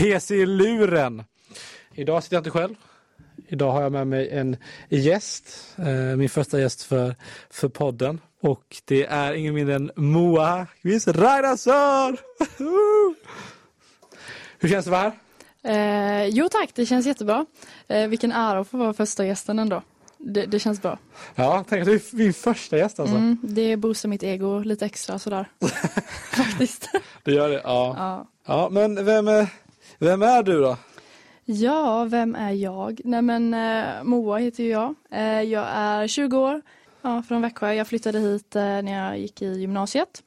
PC-luren. Idag sitter jag inte själv. Idag har jag med mig en gäst, eh, min första gäst för, för podden. Och det är ingen mindre än Moa Quiz Ragnarsson! Hur känns det att vara här? Eh, jo tack, det känns jättebra. Eh, vilken ära att få vara första gästen ändå. Det, det känns bra. Ja, tänk att du är min första gäst alltså. Mm, det boostar mitt ego lite extra sådär. Faktiskt. Det gör det? Ja. Ja. ja men vem är, vem är du då? ja, vem är jag? Nej men eh, Moa heter ju jag. Eh, jag är 20 år, ja, från Växjö. Jag flyttade hit eh, när jag gick i gymnasiet.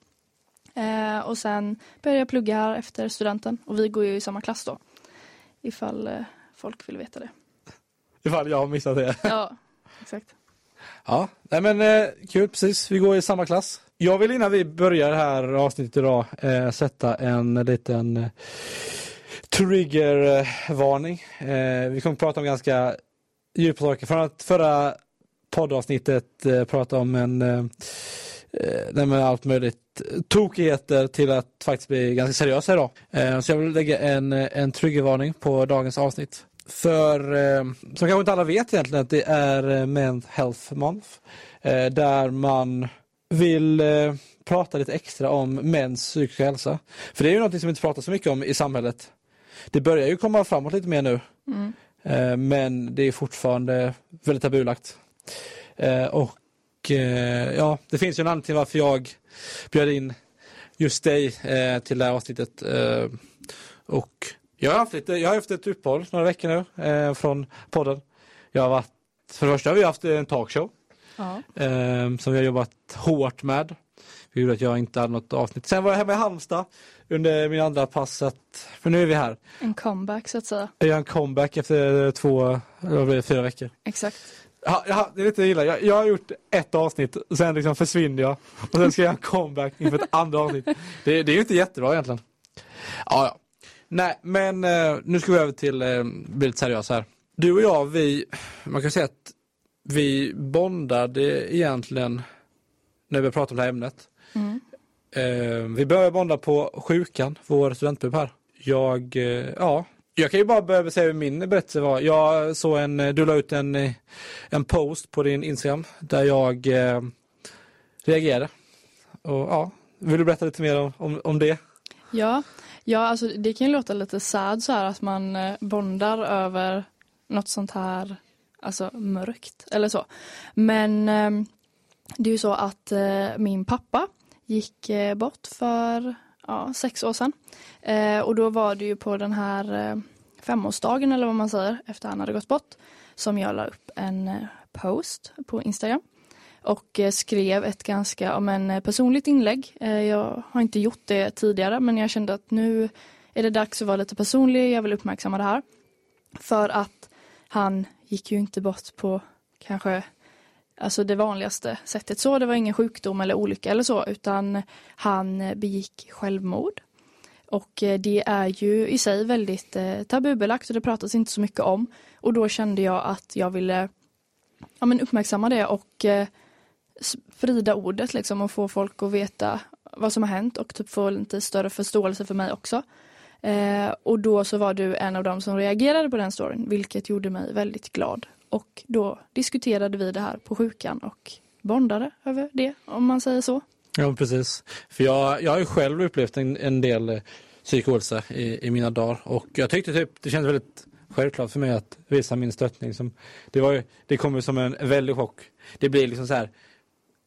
Eh, och sen började jag plugga här efter studenten och vi går ju i samma klass då. Ifall eh, folk vill veta det. Ifall jag har missat det. Ja, exakt. Ja, nej men eh, kul precis. Vi går i samma klass. Jag vill innan vi börjar det här avsnittet idag sätta en liten triggervarning. Eh, vi kommer prata om ganska djupa saker. Från att förra poddavsnittet eh, prata om en eh, eh nej, men allt möjligt tokigheter till att faktiskt bli ganska seriösa idag. Eh, så jag vill lägga en, eh, en triggervarning på dagens avsnitt. För eh, som kanske inte alla vet egentligen att det är eh, Men's Health Month. Eh, där man vill eh, prata lite extra om mäns psykiska hälsa. För det är ju något som inte pratas så mycket om i samhället. Det börjar ju komma framåt lite mer nu. Mm. Eh, men det är fortfarande väldigt tabulagt. Eh, och eh, ja, det finns ju en anledning till varför jag bjöd in just dig till det här avsnittet. Och jag har haft, lite, jag har haft ett uppehåll några veckor nu från podden. Jag har varit, för det första har vi haft en talkshow Ja. eh, som vi har jobbat hårt med. Det gjorde att jag inte hade något avsnitt. Sen var jag hemma i Halmstad under min andra pass. att- För nu är vi här. En comeback så att säga. Jag gör en comeback efter två, det, fyra veckor. Exakt. Ja, ja, det är lite illa. Jag, jag har gjort ett avsnitt och sen liksom försvinner jag. Och sen ska jag göra en comeback inför ett andra avsnitt. Det, det är ju inte jättebra egentligen. Ja, ja. Nej, men eh, nu ska vi över till, eh, bli lite seriös här. Du och jag, vi, man kan säga att vi bondade egentligen när vi pratade om det här ämnet. Mm. Eh, vi började bonda på Sjukan, vår studentpub här. Jag, eh, ja, jag kan ju bara börja säga hur min berättelse var. Jag såg en, eh, du la ut en, eh, en post på din Instagram där jag eh, reagerade. Och ja, vill du berätta lite mer om, om, om det? Ja, ja alltså det kan ju låta lite sad så här att man eh, bondar över något sånt här alltså mörkt eller så. Men ehm, det är ju så att eh, min pappa gick eh, bort för ja, sex år sedan. Eh, och då var det ju på den här femårsdagen eller vad man säger efter han hade gått bort som jag la upp en post på Instagram och skrev ett ganska men, personligt inlägg. Jag har inte gjort det tidigare men jag kände att nu är det dags att vara lite personlig. Jag vill uppmärksamma det här. För att han gick ju inte bort på kanske alltså det vanligaste sättet så. Det var ingen sjukdom eller olycka eller så utan han begick självmord. Och eh, det är ju i sig väldigt eh, tabubelagt och det pratas inte så mycket om. Och då kände jag att jag ville ja, men uppmärksamma det och eh, sprida ordet liksom och få folk att veta vad som har hänt och typ få lite större förståelse för mig också. Eh, och då så var du en av dem som reagerade på den storyn, vilket gjorde mig väldigt glad. Och då diskuterade vi det här på sjukan och bondade över det, om man säger så. Ja, precis. För jag, jag har ju själv upplevt en, en del eh, psykisk ohälsa i, i mina dagar och jag tyckte typ det kändes väldigt självklart för mig att visa min stöttning. Som, det, var ju, det kom ju som en väldig chock. Det blir liksom så här,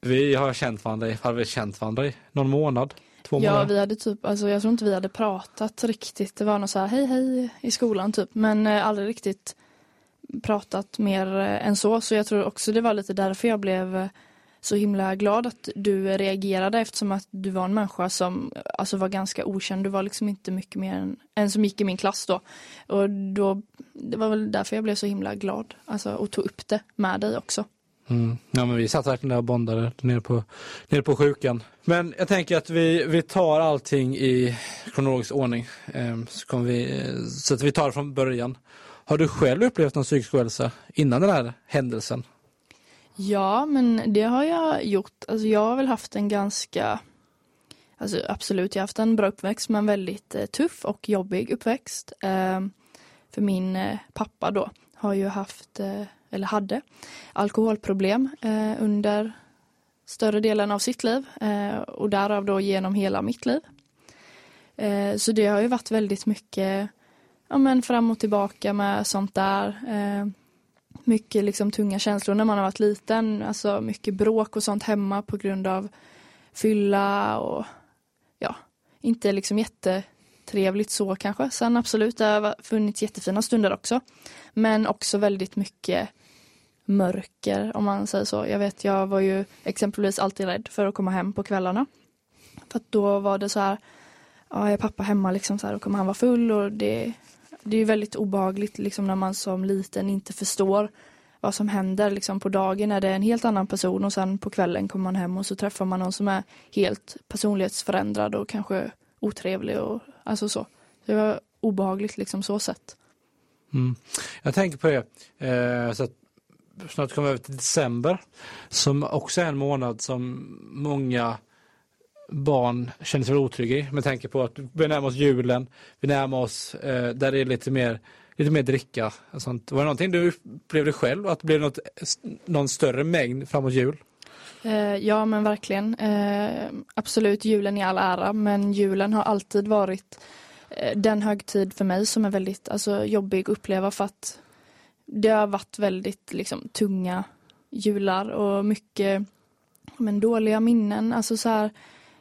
vi har känt varandra, har vi känt varandra i någon månad? Två Ja, månader? vi hade typ, alltså jag tror inte vi hade pratat riktigt. Det var nog så här hej hej i skolan typ, men eh, aldrig riktigt pratat mer eh, än så. Så jag tror också det var lite därför jag blev eh, så himla glad att du reagerade eftersom att du var en människa som alltså var ganska okänd. Du var liksom inte mycket mer än en som gick i min klass då. Och då, det var väl därför jag blev så himla glad alltså, och tog upp det med dig också. Mm. Ja, men vi satt verkligen där och bondade nere på, nere på sjukan. Men jag tänker att vi, vi tar allting i kronologisk ordning. Eh, så, vi, så att vi tar det från början. Har du själv upplevt någon psykisk ohälsa innan den här händelsen? Ja, men det har jag gjort. Alltså jag har väl haft en ganska alltså absolut, jag har haft en bra uppväxt men väldigt eh, tuff och jobbig uppväxt. Eh, för min eh, pappa då har ju haft, eh, eller hade, alkoholproblem eh, under större delen av sitt liv eh, och därav då genom hela mitt liv. så det har ju varit väldigt mycket ja, men fram och tillbaka med sånt där mycket liksom tunga känslor när man har varit liten. Alltså mycket bråk och sånt hemma på grund av fylla och ja, inte liksom jätte trevligt så kanske. Sen absolut, det har funnits jättefina stunder också. Men också väldigt mycket mörker om man säger så. Jag vet, jag var ju exempelvis alltid rädd för att komma hem på kvällarna. För att då var det så här, ja, är pappa hemma liksom så här, och kommer han vara full och det det är väldigt obehagligt liksom när man som liten inte förstår vad som händer. Liksom på dagen är det en helt annan person och sen på kvällen kommer man hem och så träffar man någon som är helt personlighetsförändrad och kanske otrevlig och alltså så. Det var obehagligt liksom så sett. Mm. Jag tänker på det, eh, så att snart kommer vi över till december som också är en månad som många barn känner sig otrygga i med tanke på att vi närmar oss julen, vi närmar oss eh, där det är lite mer, lite mer dricka. Och sånt. Var det någonting du upplevde själv, att det blev något, någon större mängd framåt jul? Eh, ja men verkligen. Eh, absolut julen i all ära men julen har alltid varit eh, den högtid för mig som är väldigt alltså, jobbig att uppleva för att det har varit väldigt liksom, tunga jular och mycket men, dåliga minnen. Alltså så här,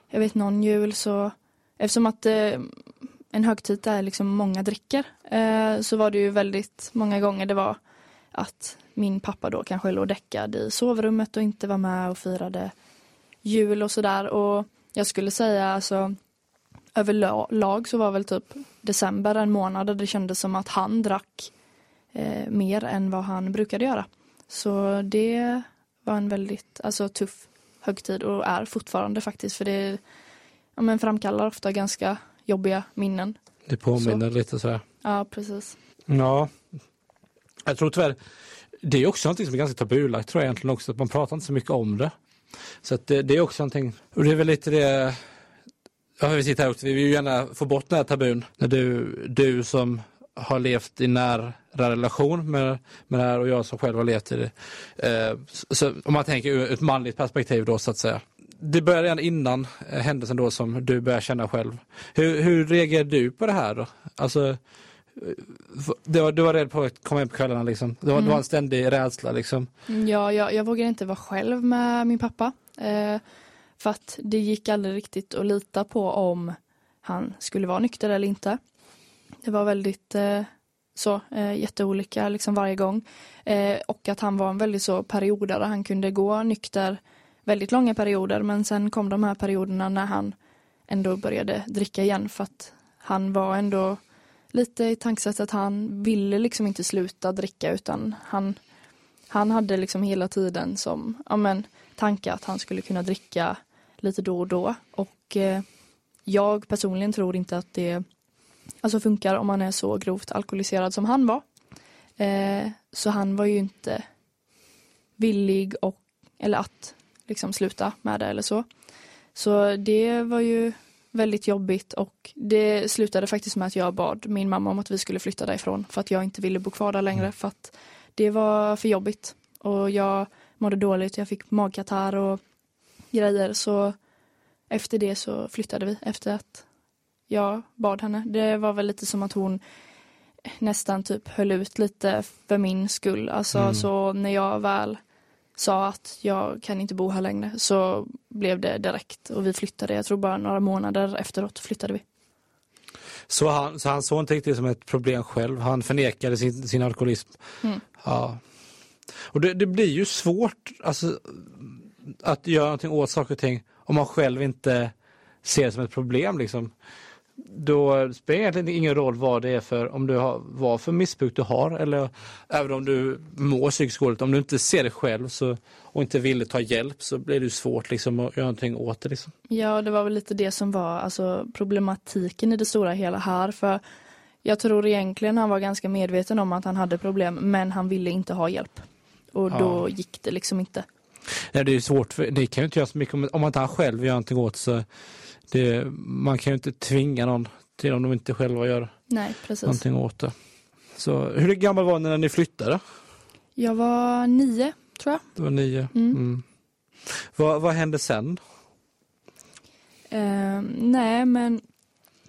jag vet någon jul så, eftersom att eh, en högtid är liksom många dricker, eh, så var det ju väldigt många gånger det var att min pappa då kanske låg däckad i sovrummet och inte var med och jul och sådär. Och jag skulle säga alltså överlag så var väl typ december en månad där det kändes som att han drack eh, mer än vad han brukade göra. Så det var en väldigt alltså, tuff högtid och är fortfarande faktiskt för det ja, men framkallar ofta ganska jobbiga minnen. Det påminner så. lite sådär. Ja, precis. Ja, jag tror tyvärr, det är också någonting som är ganska tabulagt tror jag egentligen också, att man pratar inte så mycket om det. Så att det, det är också någonting, och det är väl lite det, ja vi sitter här också, vi vill ju gärna få bort den här tabun. När du, du som har levt i nära relation med, med det här och jag som själv har levt i det. Eh, så om man tänker ur ett manligt perspektiv då så att säga. Det började redan innan eh, händelsen då som du börjar känna själv. Hur, hur reagerar du på det här då? Alltså, du var, du var rädd på att komma hem på kvällarna liksom. Det var, mm. det var en ständig rädsla liksom. Ja, jag, jag vågade inte vara själv med min pappa. Eh, för att det gick aldrig riktigt att lita på om han skulle vara nykter eller inte. Det var väldigt eh, så eh, jätteolika liksom varje gång. Eh, och att han var en väldigt så periodare. Han kunde gå nykter väldigt långa perioder men sen kom de här perioderna när han ändå började dricka igen för att han var ändå lite i tankesättet att han ville liksom inte sluta dricka utan han, han hade liksom hela tiden som ja men, tanke att han skulle kunna dricka lite då och då och eh, jag personligen tror inte att det alltså funkar om man är så grovt alkoholiserad som han var. Eh, så han var ju inte villig och, eller att liksom sluta med det eller så. Så det var ju väldigt jobbigt och det slutade faktiskt med att jag bad min mamma om att vi skulle flytta därifrån för att jag inte ville bo kvar där längre för att det var för jobbigt och jag mådde dåligt, jag fick magkatarr och grejer så efter det så flyttade vi efter att jag bad henne. Det var väl lite som att hon nästan typ höll ut lite för min skull. Alltså mm. så när jag väl sa att jag kan inte bo här längre så blev det direkt och vi flyttade. Jag tror bara några månader efteråt flyttade vi. Så han, så han såg inte riktigt som ett problem själv. Han förnekade sin, sin alkoholism. Mm. Ja. Och det, det, blir ju svårt alltså, att göra någonting åt saker och ting om man själv inte ser det som ett problem. Liksom då spelar egentligen ingen roll vad det är för, om du har, vad för missbruk du har eller även om du mår psykiskt dåligt, om du inte ser det själv så, och inte vill ta hjälp så blir det svårt liksom, att göra någonting åt det. Liksom. Ja, det var väl lite det som var alltså, problematiken i det stora hela här. För jag tror egentligen han var ganska medveten om att han hade problem men han ville inte ha hjälp. Och ja. då gick det liksom inte. Ja, det är svårt, för det kan ju inte göra så mycket om, om man inte själv gör någonting åt så det, man kan ju inte tvinga någon till om de inte själva gör Nej, precis. någonting åt det. Så hur gammal var ni när ni flyttade? Jag var nio, tror jag. Det var nio. Mm. Mm. Vad, vad hände sen? Eh, nej, men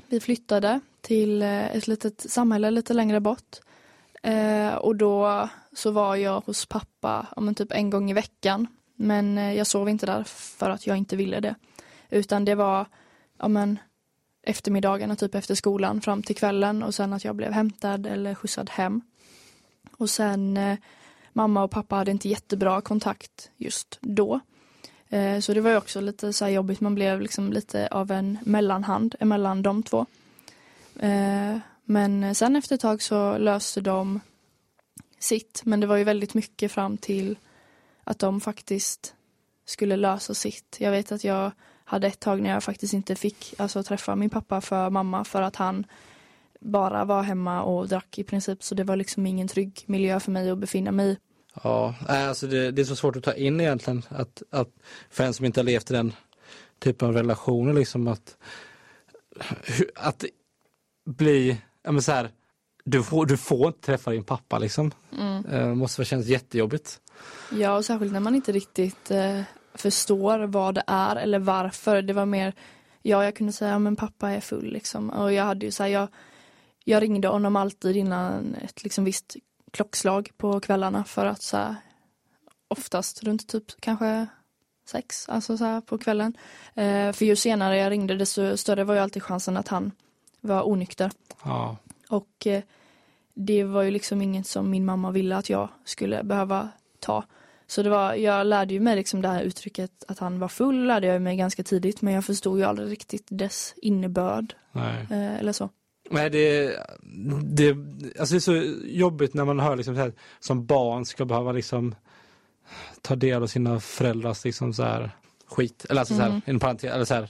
vi flyttade till eh, ett litet samhälle lite längre bort. Eh, och då så var jag hos pappa om typ en gång i veckan. Men eh, jag sov inte där för att jag inte ville det. Utan det var ja, men, eftermiddagarna typ efter skolan fram till kvällen och sen att jag blev hämtad eller skjutsad hem. Och sen eh, mamma och pappa hade inte jättebra kontakt just då. Eh, så det var ju också lite så här jobbigt, man blev liksom lite av en mellanhand emellan de två. Eh, men sen efter ett tag så löste de sitt, men det var ju väldigt mycket fram till att de faktiskt skulle lösa sitt. Jag vet att jag hade ett tag när jag faktiskt inte fick alltså, träffa min pappa för mamma för att han bara var hemma och drack i princip så det var liksom ingen trygg miljö för mig att befinna mig i. Ja, alltså det, det är så svårt att ta in egentligen att, att för en som inte har levt i den typen av relationer liksom att att bli, ja men så här, du får, du får inte träffa din pappa liksom. Eh, måste kännas jättejobbigt. Ja, och särskilt när man inte riktigt eh, förstår vad det är eller varför. Det var mer, ja jag kunde säga, men pappa är full liksom. Och jag hade ju så här, jag, jag ringde honom alltid innan ett liksom visst klockslag på kvällarna för att så här, oftast runt typ kanske sex, alltså så här på kvällen. Eh, för ju senare jag ringde desto större var ju alltid chansen att han var onykter. Ja, Och eh, det var ju liksom inget som min mamma ville att jag skulle behöva ta. Så det var, jag lärde ju mig liksom det här uttrycket att han var full lärde jag mig ganska tidigt men jag förstod ju aldrig riktigt dess innebörd eh, eller så. Nej, det, det, alltså det är så jobbigt när man hör liksom så här, som barn ska behöva liksom ta del av sina föräldrars liksom så här skit. Eller alltså så här, Mm. en parentes, eller så här,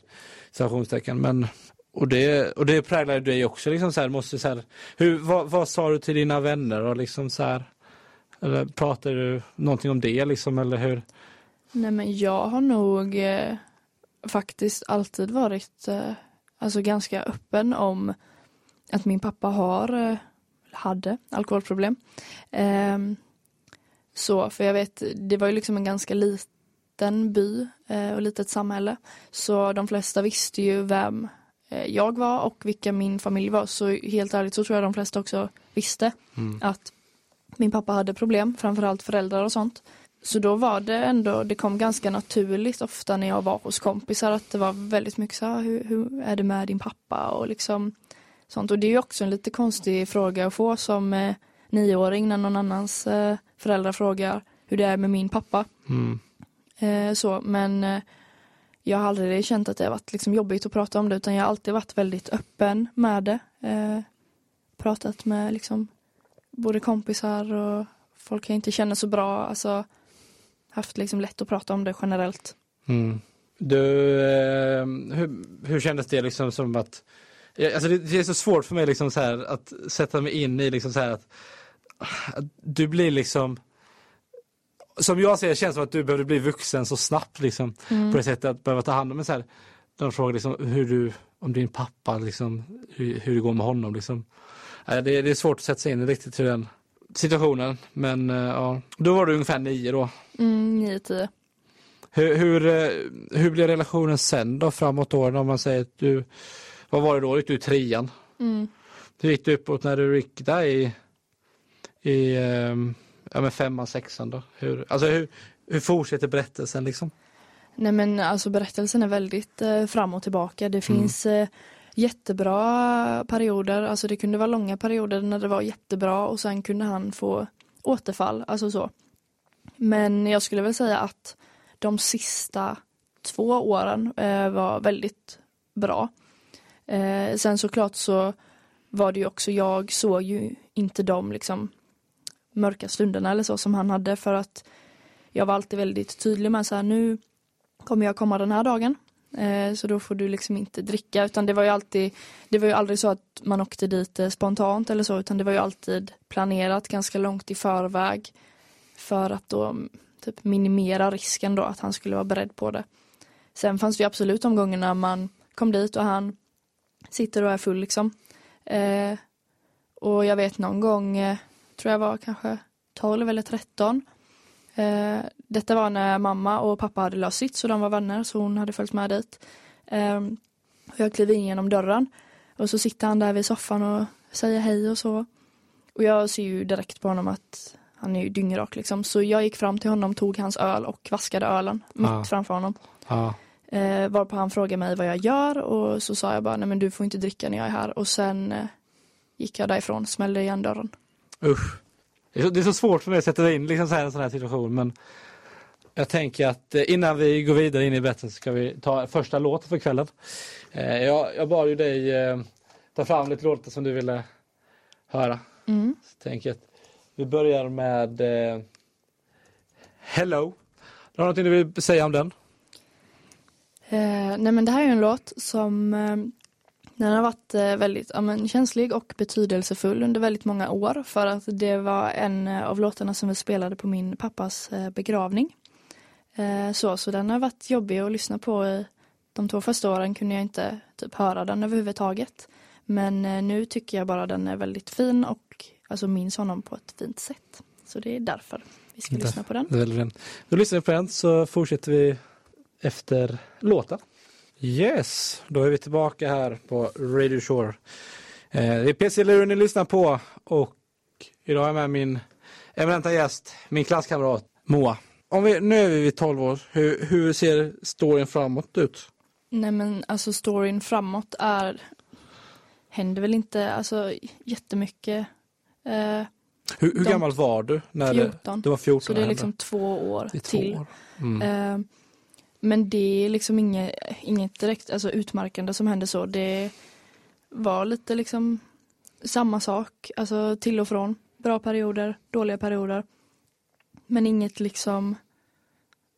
citationstecken. Men, och, det, och det präglar ju dig också. Liksom så här, måste så här, hur, vad, vad sa du till dina vänner? Och liksom så här, eller pratade du någonting om det liksom, eller hur? Nej men jag har nog eh, faktiskt alltid varit eh, alltså ganska öppen om att min pappa har, eh, hade alkoholproblem. Ehm, så, för jag vet, det var ju liksom en ganska liten by eh, och litet samhälle. Så de flesta visste ju vem eh, jag var och vilka min familj var. Så helt ärligt så tror jag de flesta också visste att min pappa hade problem, framförallt föräldrar och sånt. Så då var det ändå, det kom ganska naturligt ofta när jag var hos kompisar att det var väldigt mycket så här, hur, hur är det med din pappa och liksom sånt. Och det är ju också en lite konstig fråga att få som eh, nioåring när någon annans eh, föräldrar frågar hur det är med min pappa. Mm. Eh, så, men eh, jag har aldrig känt att det har varit liksom jobbigt att prata om det utan jag har alltid varit väldigt öppen med det. Eh, pratat med liksom både kompisar och folk jag inte känner så bra. Alltså haft liksom lätt att prata om det generellt. Mm. Du, eh, hur, hur kändes det liksom som att Alltså det, det är så svårt för mig liksom så här att sätta mig in i liksom så här att, att du blir liksom som jag ser det känns som att du behövde bli vuxen så snabbt liksom Mm. på det sättet att behöva ta hand om en så här de frågar liksom hur du, om din pappa liksom, hur, hur det går med honom liksom. Det, det är svårt att sätta sig in riktigt i den situationen men eh, ja, då var du ungefär nio då. Mm, 9-10. Hur, hur, eh, hur blev relationen sen då framåt åren om man säger att du, vad var det då, gick du i trean? Mm. Hur gick det uppåt när du gick där i, i ehm, ja, men femman, sexan då? Hur, alltså hur, hur fortsätter berättelsen liksom? Nej men alltså berättelsen är väldigt eh, fram och tillbaka. Det finns eh, jättebra perioder, alltså det kunde vara långa perioder när det var jättebra och sen kunde han få återfall, alltså så. Men jag skulle väl säga att de sista två åren eh, var väldigt bra. Eh, sen såklart så var det ju också, jag såg ju inte de liksom mörka stunderna eller så som han hade för att jag var alltid väldigt tydlig med så här nu kommer jag komma den här dagen. Eh, så då får du liksom inte dricka utan det var ju alltid Det var ju aldrig så att man åkte dit eh, spontant eller så utan det var ju alltid planerat ganska långt i förväg. För att då mm, typ minimera risken då att han skulle vara beredd på det. Sen fanns det ju absolut de gångerna man kom dit och han sitter och är full liksom. Eh, och jag vet någon gång, eh, tror jag var kanske 12 eller 13. Eh, detta var när mamma och pappa hade löst sitt så de var vänner så hon hade följt med dit. Eh, jag kliver in genom dörren och så sitter han där vid soffan och säger hej och så. Och jag ser ju direkt på honom att han är ju dyngrak liksom. Så jag gick fram till honom, tog hans öl och vaskade ölen mitt Ah. framför honom. Ja. Eh, varpå han frågade mig vad jag gör och så sa jag bara nej men du får inte dricka när jag är här och sen eh, gick jag därifrån, smällde igen dörren. Usch. Det är, så, det är så svårt för mig att sätta mig in liksom så här, en sån här situation men jag tänker att eh, innan vi går vidare in i berättelsen ska vi ta första låten för kvällen. Eh, jag, jag bad ju dig eh, ta fram lite låtar som du ville höra. Mm. Så tänker att vi börjar med Hello. Har du någonting du vill säga om den? Eh, nej men det här är en låt som den har varit eh, väldigt ja, men, känslig och betydelsefull under väldigt många år för att det var en eh, av låtarna som vi spelade på min pappas eh, begravning. Så, så den har varit jobbig att lyssna på i de två första åren kunde jag inte typ höra den överhuvudtaget. Men nu tycker jag bara den är väldigt fin och alltså minns honom på ett fint sätt. Så det är därför vi ska lyssna på den. Då lyssnar vi på den så fortsätter vi efter låten. Yes, då är vi tillbaka här på Radio Shore. Eh, det är PC-luren ni lyssnar på och idag är jag med min eminenta gäst, min klasskamrat Moa. Om vi, nu är vi vid 12 år, hur, hur ser storyn framåt ut? Nej men alltså storyn framåt är händer väl inte alltså jättemycket. Eh, Hur, hur De- gammal var du? När 14. Det, det var 14 så det är liksom två år Det är två till. år. Mm. Eh, men det är liksom inget, inget direkt alltså utmärkande som hände så. Det var lite liksom samma sak, alltså till och från. Bra perioder, dåliga perioder. Men inget liksom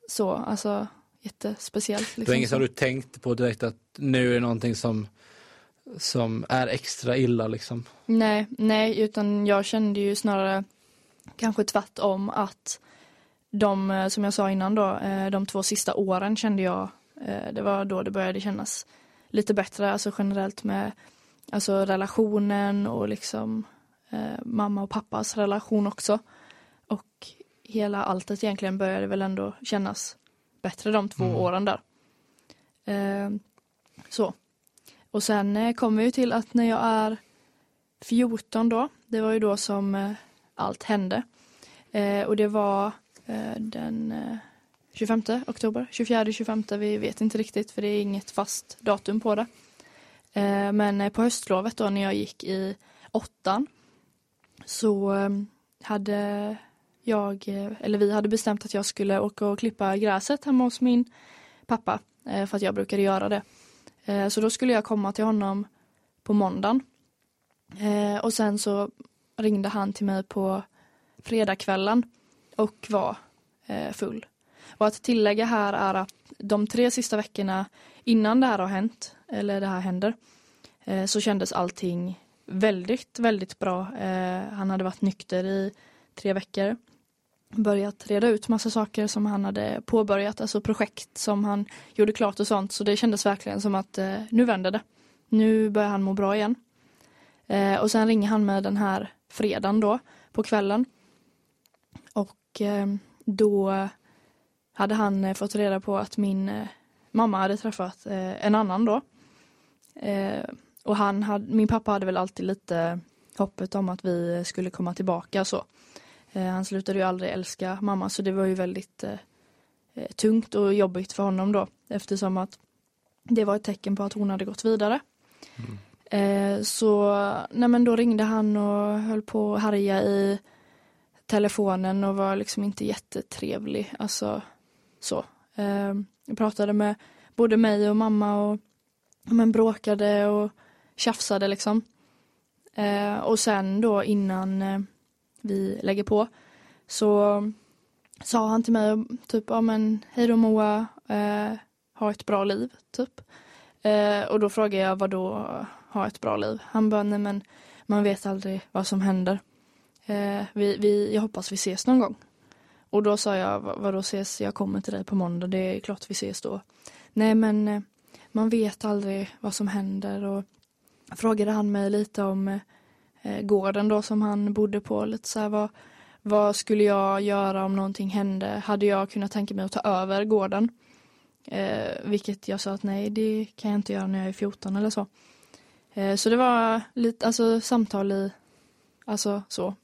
så, alltså jättespeciellt. Liksom det var inget som du tänkte på direkt att nu är det någonting som, som är extra illa liksom? Nej, nej, utan jag kände ju snarare kanske tvärtom att de, eh, som jag sa innan då, eh, de två sista åren kände jag, eh, det var då det började kännas lite bättre, alltså generellt med alltså relationen och liksom eh, mamma och pappas relation också. Och hela alltet egentligen började väl ändå kännas bättre de två Mm. åren där. Eh, så. Och sen eh, kommer vi till att när jag är 14 då, det var ju då som allt hände. Och det var Eh, den eh, 25 oktober, 24-25, vi vet inte riktigt för det är inget fast datum på det. Eh, men på höstlovet då när jag gick i åttan så hade jag, eller vi hade bestämt att jag skulle åka och klippa gräset hemma hos min pappa för att jag brukade göra det. Så då skulle jag komma till honom på måndagen. Och sen så ringde han till mig på fredagskvällen och var eh, full. Och att tillägga här är att de tre sista veckorna innan det här har hänt, eller det här händer, eh, så kändes allting väldigt, väldigt bra. Eh, Han hade varit nykter i tre veckor. Börjat reda ut massa saker som han hade påbörjat, alltså projekt som han gjorde klart och sånt. Så det kändes verkligen som att eh, nu vänder det. Nu börjar han må bra igen. Eh, och sen ringer han med den här fredagen då på kvällen. Och eh, då hade han eh, fått reda på att min eh, mamma hade träffat en annan då. Och han hade, min pappa hade väl alltid lite hoppet om att vi skulle komma tillbaka så. Han slutade ju aldrig älska mamma så det var ju väldigt tungt och jobbigt för honom då eftersom att det var ett tecken på att hon hade gått vidare. Eh, så nej men då ringde han och höll på att härja i telefonen och var liksom inte jättetrevlig. Alltså så. Eh, jag pratade med både mig och mamma och men bråkade och tjafsade liksom. Eh, och sen då innan eh, vi lägger på så sa han till mig typ ja men hej då Moa, eh, ha ett bra liv typ. Eh, och då frågade jag vad då ha ett bra liv? Han bara nej men man vet aldrig vad som händer. Eh, vi, vi, jag hoppas vi ses någon gång. Och då sa jag, vadå ses? Jag kommer till dig på måndag, det är klart vi ses då. Nej men eh, man vet aldrig vad som händer och frågade han mig lite om eh, gården då som han bodde på. Lite så här, vad, vad skulle jag göra om någonting hände? Hade jag kunnat tänka mig att ta över gården? Eh, vilket jag sa att nej, det kan jag inte göra när jag är 14 eller så. Eh, så det var lite alltså, samtal i, alltså så,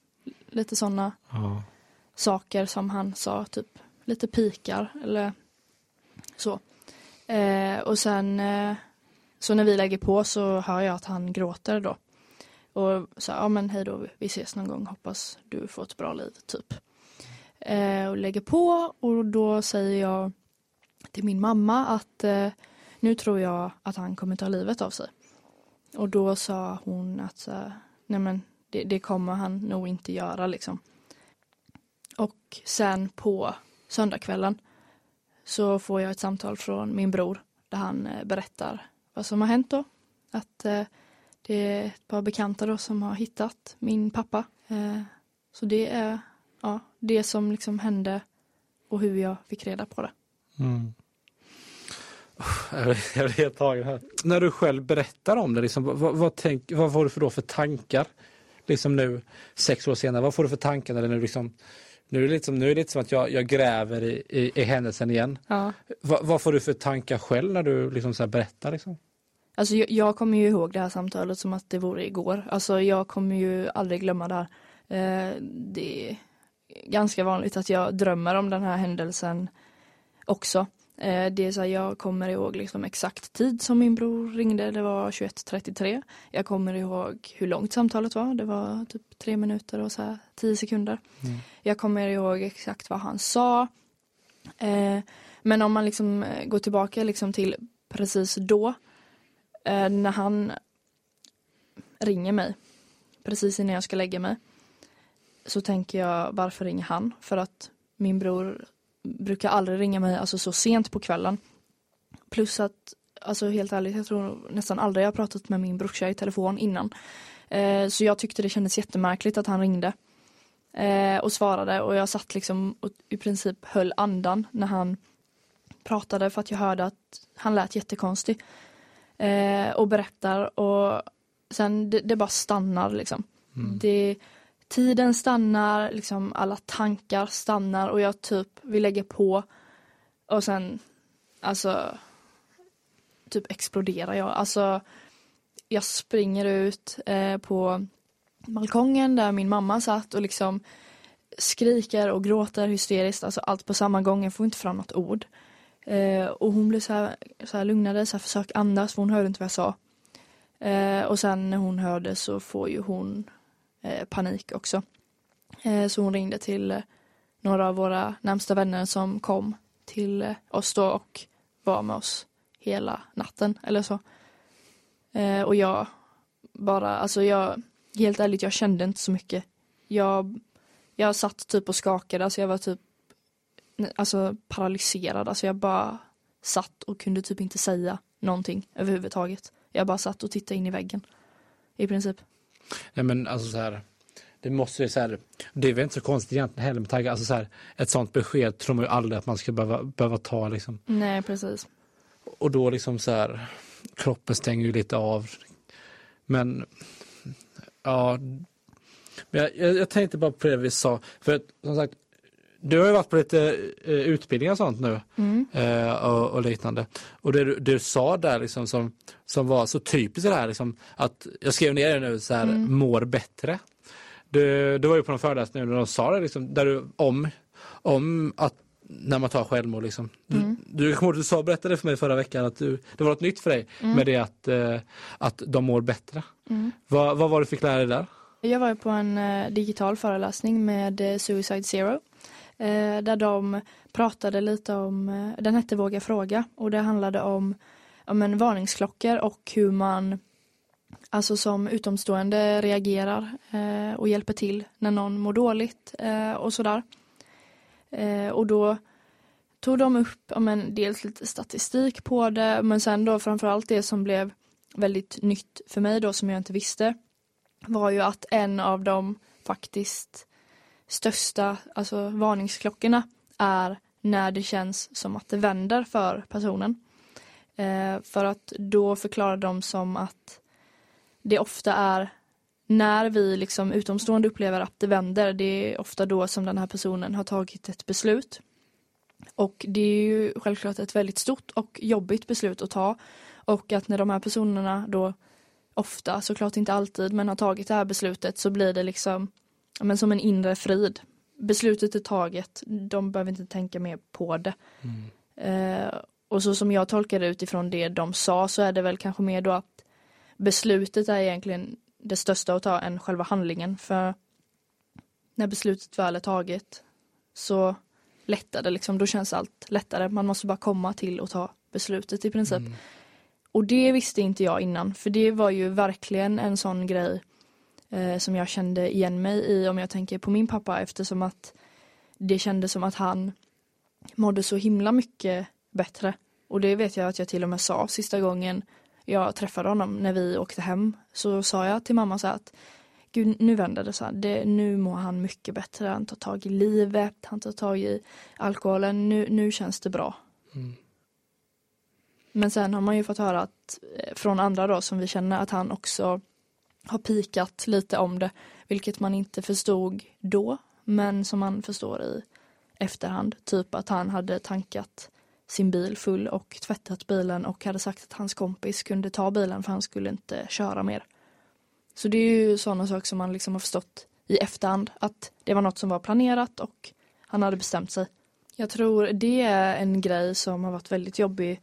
lite sådana Ja. saker som han sa, typ lite pikar eller så. Eh, och sen eh, så när vi lägger på så hör jag att han gråter då. Och så ja men hej då, vi ses någon gång, hoppas du får ett bra liv, typ. Eh, och lägger på och då säger jag till min mamma att eh, nu tror jag att han kommer ta livet av sig. Och då sa hon att nej men det, det kommer han nog inte göra liksom. Och sen på söndagskvällen så får jag ett samtal från min bror där han eh, berättar vad som har hänt då. Att eh, det är ett par bekanta då som har hittat min pappa. Eh, så det är ja, det som liksom hände och hur jag fick reda på det. Mm. Jag blir- helt tagen här. När du själv berättar om det, liksom, vad, vad, tänk, vad var du för, då för tankar? Liksom nu, sex år senare, vad får du för tankar när det nu liksom nu är det lite som, nu är det lite som att jag, jag gräver i, i, i händelsen igen. Ja. Vad, vad får du för tankar själv när du liksom så berättar? Liksom? Alltså jag, jag kommer ju ihåg det här samtalet som att det vore igår. Alltså jag kommer ju aldrig glömma det här. Eh, det är ganska vanligt att jag drömmer om den här händelsen också. Eh, det är så här, jag kommer ihåg liksom exakt tid som min bror ringde, det var 21.33. Jag kommer ihåg hur långt samtalet var, det var typ tre minuter och så här tio sekunder. Mm. Jag kommer ihåg exakt vad han sa. Eh, men om man liksom eh, går tillbaka liksom till precis då, eh, när han ringer mig, precis innan jag ska lägga mig, så tänker jag varför ringer han? För att min bror brukar aldrig ringa mig alltså så sent på kvällen. Plus att, alltså helt ärligt, jag tror nästan aldrig jag har pratat med min brorsa i telefon innan. Eh, så jag tyckte det kändes jättemärkligt att han ringde. Eh, och svarade och jag satt liksom och i princip höll andan när han pratade för att jag hörde att han lät jättekonstig. Eh, och berättar och sen det, det bara stannar liksom. Mm. Det, tiden stannar, liksom alla tankar stannar och jag typ vill lägga på och sen alltså typ exploderar jag. Alltså jag springer ut eh, på balkongen där min mamma satt och liksom skriker och gråter hysteriskt, alltså allt på samma gång, jag får inte fram något ord. Eh, och hon blev så här, så här lugnade, så här, försök andas, för hon hörde inte vad jag sa. Eh, och sen när hon hörde så får ju hon Eh, panik också. Eh, så hon ringde till eh, några av våra närmsta vänner som kom till oss då och var med oss hela natten eller så. Och jag bara, alltså jag, helt ärligt, jag kände inte så mycket. Jag, jag satt typ och skakade, alltså jag var typ alltså paralyserad, alltså jag bara satt och kunde typ inte säga någonting överhuvudtaget. Jag bara satt och tittade in i väggen. I princip. Nej men alltså så här, det måste ju så här, det är väl inte så konstigt egentligen heller med tanke, alltså så här, ett sånt besked tror man ju aldrig att man ska behöva, behöva ta liksom. Nej, precis. Och då liksom så här, kroppen stänger ju lite av. Men, ja, men jag, jag, jag tänkte bara på det vi sa, för att som sagt, du har ju varit på lite eh, utbildningar och sånt nu Mm. eh, och, och liknande. Och det du, du sa där liksom som, som var så typiskt det här liksom, att jag skrev ner det nu så här, Mm. mår bättre. Du, du var ju på någon föreläsning när de sa det liksom, där du, om, om att när man tar självmord liksom. Du, Mm. du, du sa, berättade för mig förra veckan att du, det var något nytt för dig Mm. med det att, eh, att de mår bättre. Mm. Vad, vad var det du fick lära dig där? Jag var på en digital föreläsning med Suicide Zero. Eh, där de pratade lite om, eh, den hette Våga fråga och det handlade om, om en varningsklockor och hur man alltså som utomstående reagerar eh, och hjälper till när någon mår dåligt eh, och sådär. Eh, och då tog de upp ja, men, dels lite statistik på det men sen då framförallt det som blev väldigt nytt för mig då som jag inte visste var ju att en av dem faktiskt största alltså varningsklockorna är när det känns som att det vänder för personen. Eh, för att då förklarar de som att det ofta är när vi liksom utomstående upplever att det vänder, det är ofta då som den här personen har tagit ett beslut. Och det är ju självklart ett väldigt stort och jobbigt beslut att ta. Och att när de här personerna då ofta, såklart inte alltid, men har tagit det här beslutet så blir det liksom men som en inre frid. Beslutet är taget, de behöver inte tänka mer på det. Mm. Eh, och så som jag tolkar det utifrån det de sa så är det väl kanske mer då att beslutet är egentligen det största att ta än själva handlingen. För när beslutet väl är taget så lättar det liksom, då känns allt lättare. Man måste bara komma till och ta beslutet i princip. Mm. Och det visste inte jag innan, för det var ju verkligen en sån grej eh, som jag kände igen mig i om jag tänker på min pappa eftersom att det kändes som att han mådde så himla mycket bättre. Och det vet jag att jag till och med sa sista gången jag träffade honom när vi åkte hem. Så sa jag till mamma så att Gud, nu vänder det så här. Det, nu mår han mycket bättre. Han tar tag i livet, han tar tag i alkoholen. Nu, nu känns det bra. Mm. Men sen har man ju fått höra att, eh, från andra då som vi känner att han också har pikat lite om det. Vilket man inte förstod då, men som man förstår i efterhand. Typ att han hade tankat sin bil full och tvättat bilen och hade sagt att hans kompis kunde ta bilen för han skulle inte köra mer. Så det är ju sådana saker som man liksom har förstått i efterhand att det var något som var planerat och han hade bestämt sig. Jag tror det är en grej som har varit väldigt jobbig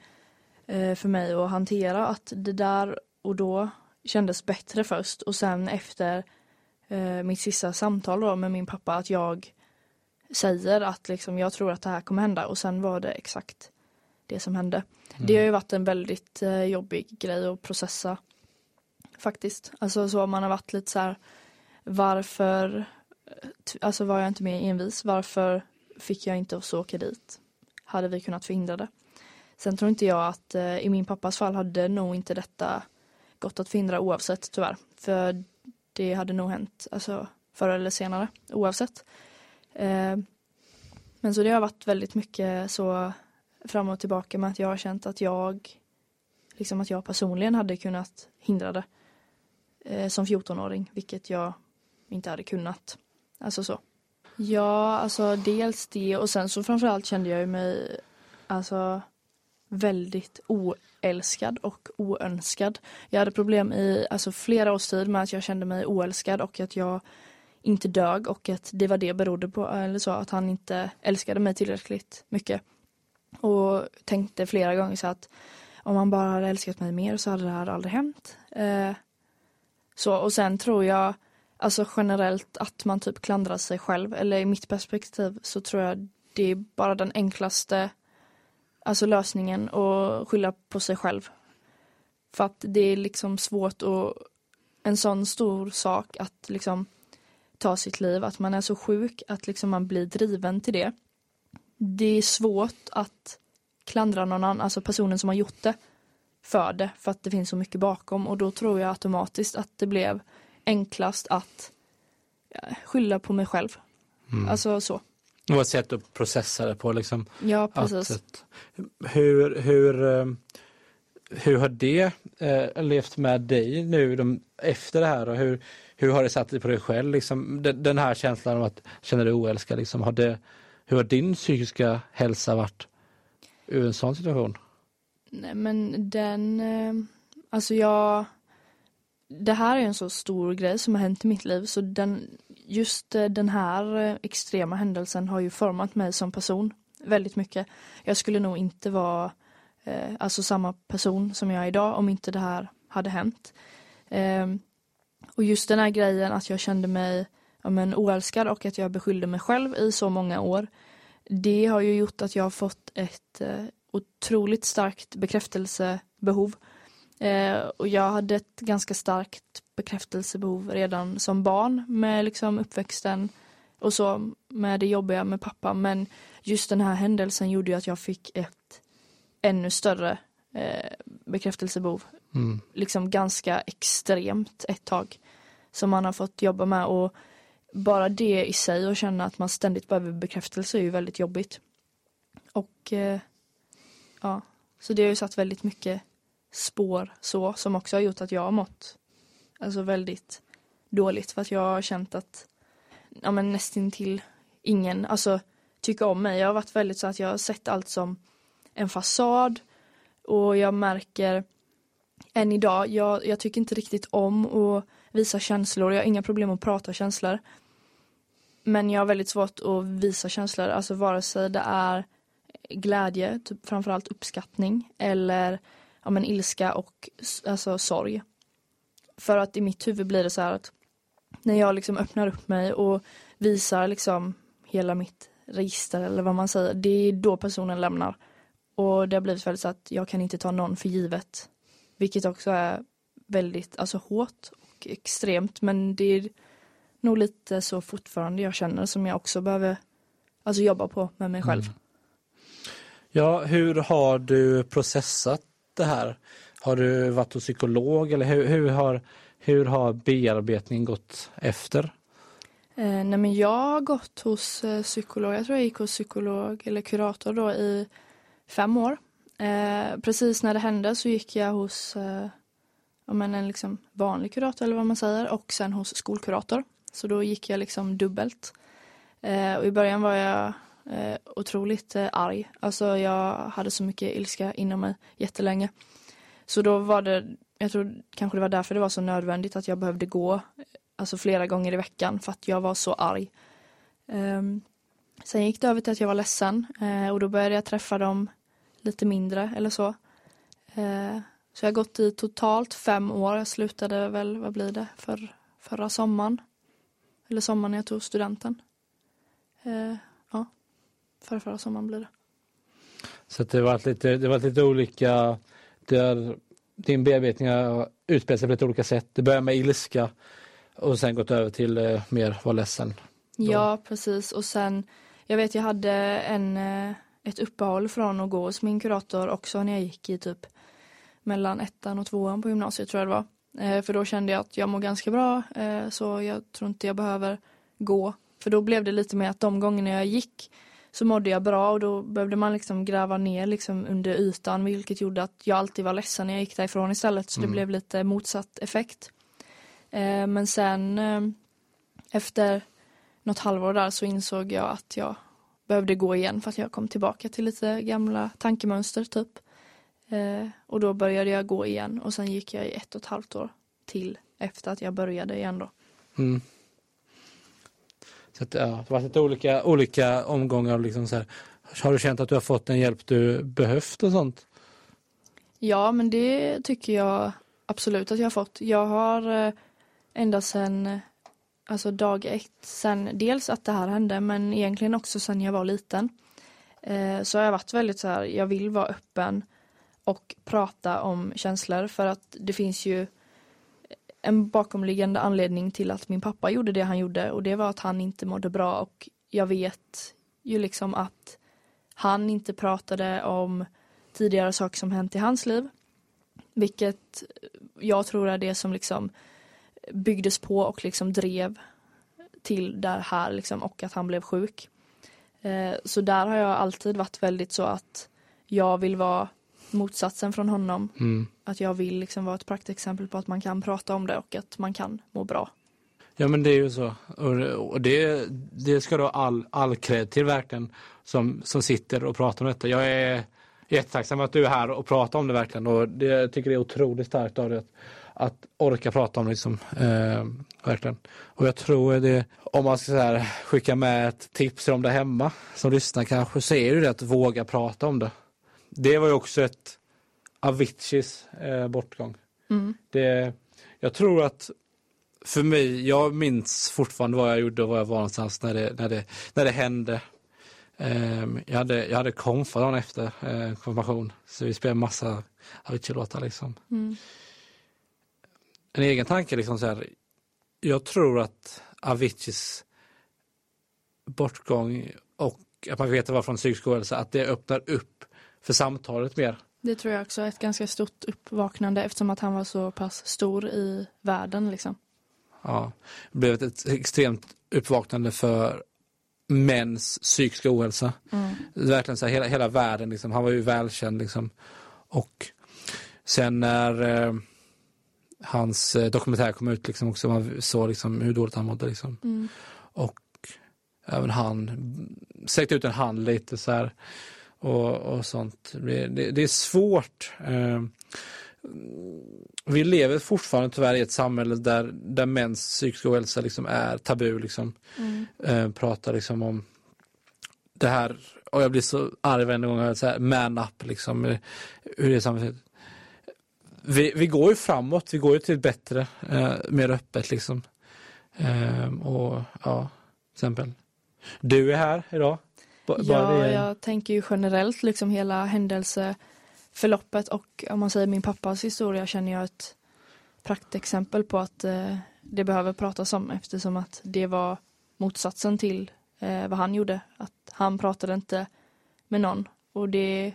eh, för mig att hantera att det där och då kändes bättre först och sen efter eh, mitt sista samtal då med min pappa att jag säger att liksom, jag tror att det här kommer hända och sen var det exakt det som hände. Mm. Det har ju varit en väldigt eh, jobbig grej att processa faktiskt. Alltså så man har varit lite så här varför alltså var jag inte mer envis? Varför fick jag inte också åka dit? Hade vi kunnat förhindra det? Sen tror inte jag att eh, i min pappas fall hade nog inte detta gått att förhindra oavsett tyvärr. För det hade nog hänt alltså, förr eller senare oavsett. Eh, men så det har varit väldigt mycket så fram och tillbaka med att jag har känt att jag liksom att jag personligen hade kunnat hindra det eh, som 14-åring, vilket jag inte hade kunnat. Alltså så. Ja, alltså dels det och sen så framförallt kände jag mig alltså väldigt oälskad och oönskad. Jag hade problem i alltså, flera års tid med att jag kände mig oälskad och att jag inte dög och att det var det berodde på, eller så, att han inte älskade mig tillräckligt mycket. Och tänkte flera gånger så att om han bara hade älskat mig mer så hade det här aldrig hänt. Eh, så, och sen tror jag alltså generellt att man typ klandrar sig själv, eller i mitt perspektiv så tror jag det är bara den enklaste alltså lösningen att skylla på sig själv. För att det är liksom svårt att en sån stor sak att liksom ta sitt liv, att man är så sjuk att liksom man blir driven till det. Det är svårt att klandra någon annan, alltså personen som har gjort det för det, för att det finns så mycket bakom och då tror jag automatiskt att det blev enklast att skylla på mig själv. Mm. Alltså så. Det var ett sätt att processa det på liksom. Ja, precis. Att, hur, hur, eh, hur har det eh, levt med dig nu de, efter det här och hur, hur har det satt dig på dig själv? Liksom, den, den här känslan av att känna dig oälskad, liksom, har det, hur har din psykiska hälsa varit ur en sån situation? Nej men den, eh, alltså jag, det här är en så stor grej som har hänt i mitt liv så den, just eh, den här eh, extrema händelsen har ju format mig som person väldigt mycket. Jag skulle nog inte vara eh, alltså samma person som jag är idag om inte det här hade hänt. Eh, och just den här grejen att jag kände mig ja, men, oälskad och att jag beskyllde mig själv i så många år. Det har ju gjort att jag har fått ett eh, otroligt starkt bekräftelsebehov. Eh, och jag hade ett ganska starkt bekräftelsebehov redan som barn med liksom uppväxten och så med det jobbiga med pappa. Men just den här händelsen gjorde ju att jag fick ett ännu större eh, bekräftelsebehov. Mm. Liksom ganska extremt ett tag. Som man har fått jobba med och bara det i sig och känna att man ständigt behöver bekräftelse är ju väldigt jobbigt. Och eh, ja. Så det har ju satt väldigt mycket spår så som också har gjort att jag har mått alltså väldigt dåligt för att jag har känt att ja men nästintill ingen alltså tycker om mig. Jag har varit väldigt så att jag har sett allt som en fasad och jag märker än idag, jag, jag tycker inte riktigt om att visa känslor. Jag har inga problem att prata känslor. Men jag har väldigt svårt att visa känslor, alltså vare sig det är glädje, typ framförallt uppskattning eller ja, men ilska och alltså, sorg. För att i mitt huvud blir det så här att när jag liksom öppnar upp mig och visar liksom hela mitt register eller vad man säger, det är då personen lämnar. Och det har blivit väldigt så att jag kan inte ta någon för givet. Vilket också är väldigt alltså hårt och extremt men det är nog lite så fortfarande jag känner som jag också behöver alltså jobba på med mig själv. Mm. Ja, hur har du processat det här? Har du varit hos psykolog eller hur, hur, har, hur har bearbetningen gått efter? Eh, nej men jag har gått hos eh, psykolog, jag tror jag gick hos psykolog eller kurator då i fem år. Eh, precis när det hände så gick jag hos eh, men en liksom vanlig kurator eller vad man säger och sen hos skolkurator. Så då gick jag liksom dubbelt. Eh, och i början var jag eh, otroligt eh, arg. Alltså jag hade så mycket ilska inom mig jättelänge. Så då var det, jag tror kanske det var därför det var så nödvändigt att jag behövde gå alltså flera gånger i veckan för att jag var så arg. Um, sen gick det över till att jag var ledsen eh, och då började jag träffa dem lite mindre eller så. Eh, så jag har gått i totalt fem år. Jag slutade väl, vad blir det, för, förra sommaren. Eller sommaren jag tog studenten. Eh, Förra, förra sommaren blir det. Så det var lite, det var lite olika, där din bearbetning har utspelat sig på lite olika sätt. Det börjar med ilska och sen gått över till eh, mer vara ledsen. Då. Ja, precis. Och sen, jag vet jag hade en, eh, ett uppehåll från att gå hos min kurator också när jag gick i typ mellan ettan och tvåan på gymnasiet tror jag det var. Eh, för då kände jag att jag mår ganska bra eh, så jag tror inte jag behöver gå. För då blev det lite mer att de gångerna jag gick så mådde jag bra och då behövde man liksom gräva ner liksom under ytan vilket gjorde att jag alltid var ledsen när jag gick därifrån istället så mm. det blev lite motsatt effekt. Eh, men sen eh, efter något halvår där så insåg jag att jag behövde gå igen för att jag kom tillbaka till lite gamla tankemönster typ. Eh, och då började jag gå igen och sen gick jag i ett och ett halvt år till efter att jag började igen då. Mm. Så att, ja, det har varit lite olika, olika omgångar. Liksom så här. Har du känt att du har fått den hjälp du behövt och sånt? Ja, men det tycker jag absolut att jag har fått. Jag har eh, ända sedan eh, alltså dag ett, sen dels att det här hände men egentligen också sen jag var liten. Eh, så har jag varit väldigt så här, jag vill vara öppen och prata om känslor för att det finns ju en bakomliggande anledning till att min pappa gjorde det han gjorde och det var att han inte mådde bra och jag vet ju liksom att han inte pratade om tidigare saker som hänt i hans liv. Vilket jag tror är det som liksom byggdes på och liksom drev till det här liksom och att han blev sjuk. Eh, så där har jag alltid varit väldigt så att jag vill vara motsatsen från honom. Mm. Att jag vill liksom vara ett praktexempel på att man kan prata om det och att man kan må bra. Ja men det är ju så. Och det, det ska då all, all cred till verkligen som, som sitter och pratar om detta. Jag är jättetacksam att du är här och pratar om det verkligen och det, jag tycker det är otroligt starkt av dig att orka prata om liksom. Eh, verkligen. Och jag tror det, om man ska här, skicka med ett tips om det hemma som lyssnar kanske, så är det att våga prata om det. Det var ju också ett Aviciis eh, bortgång. Mm. Det, jag tror att för mig, jag minns fortfarande vad jag gjorde och var jag var någonstans när det, när det, när det hände. Um, jag hade, jag hade konfa dagen efter uh, konfirmation, så vi spelade massa Avicii-låtar liksom. Mm en egen tanke liksom så här. Jag tror att Aviciis bortgång och att man vet att det var från psykisk ohälsa, att det öppnar upp för samtalet mer. Det tror jag också är ett ganska stort uppvaknande eftersom att han var så pass stor i världen liksom. Ja, det blev ett extremt uppvaknande för mäns psykiska ohälsa. Mm. Verkligen så här, hela, hela världen, liksom, han var ju välkänd liksom. Och sen när eh, hans eh, dokumentär kom ut liksom också, man såg liksom hur dåligt han mådde liksom. Mm. Och även han sträckte ut en hand lite så här och, och sånt. Det, det, det är svårt. Eh, vi lever fortfarande tyvärr i ett samhälle där, där mäns psykiska ohälsa liksom är tabu. Liksom. Mm. Eh, pratar liksom om det här, och jag blir så arg varje gång jag säger man up, liksom, eh, hur det är samhället. Vi, vi går ju framåt, vi går ju till ett bättre, eh, mer öppet liksom. Och ja, till exempel. Du är här idag. B- Ja, är- jag tänker ju generellt liksom hela händelseförloppet och om man säger min pappas historia känner jag ett praktexempel på att eh, det behöver pratas om eftersom att det var motsatsen till eh, vad han gjorde. Att han pratade inte med någon och det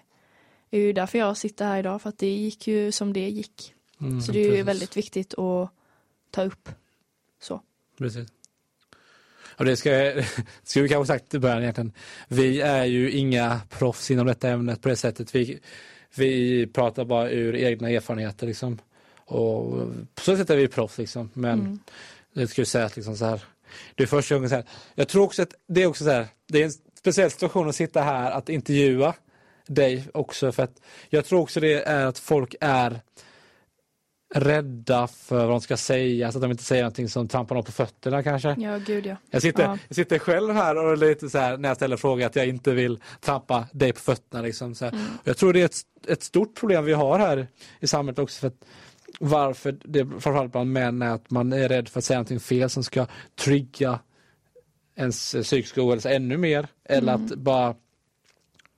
är ju därför jag sitter här idag för att det gick ju som det gick. Mm, Så det är ju precis. väldigt viktigt att ta upp. Så. Precis. Och det ska, ska vi kanske sagt i början egentligen. Vi är ju inga proffs inom detta ämnet på det sättet. Vi, vi pratar bara ur egna erfarenheter liksom. Och på så sätt är vi proffs liksom. Men Mm. det skulle säga att liksom så här. Det är första gången så här. Jag tror också att det är också så här. Det är en speciell situation att sitta här att intervjua dig också för att jag tror också det är att folk är rädda för vad de ska säga så att de inte säger någonting som trampar dem på fötterna kanske. Ja, gud ja. Jag sitter, Ja. jag sitter själv här och lite så här när jag ställer frågor att jag inte vill trampa dig på fötterna. Liksom, så. Mm. Jag tror det är ett, ett stort problem vi har här i samhället också. För varför det framförallt bland män är att man är rädd för att säga någonting fel som ska trygga ens psykiska ohälsa ännu mer. Eller Mm. att bara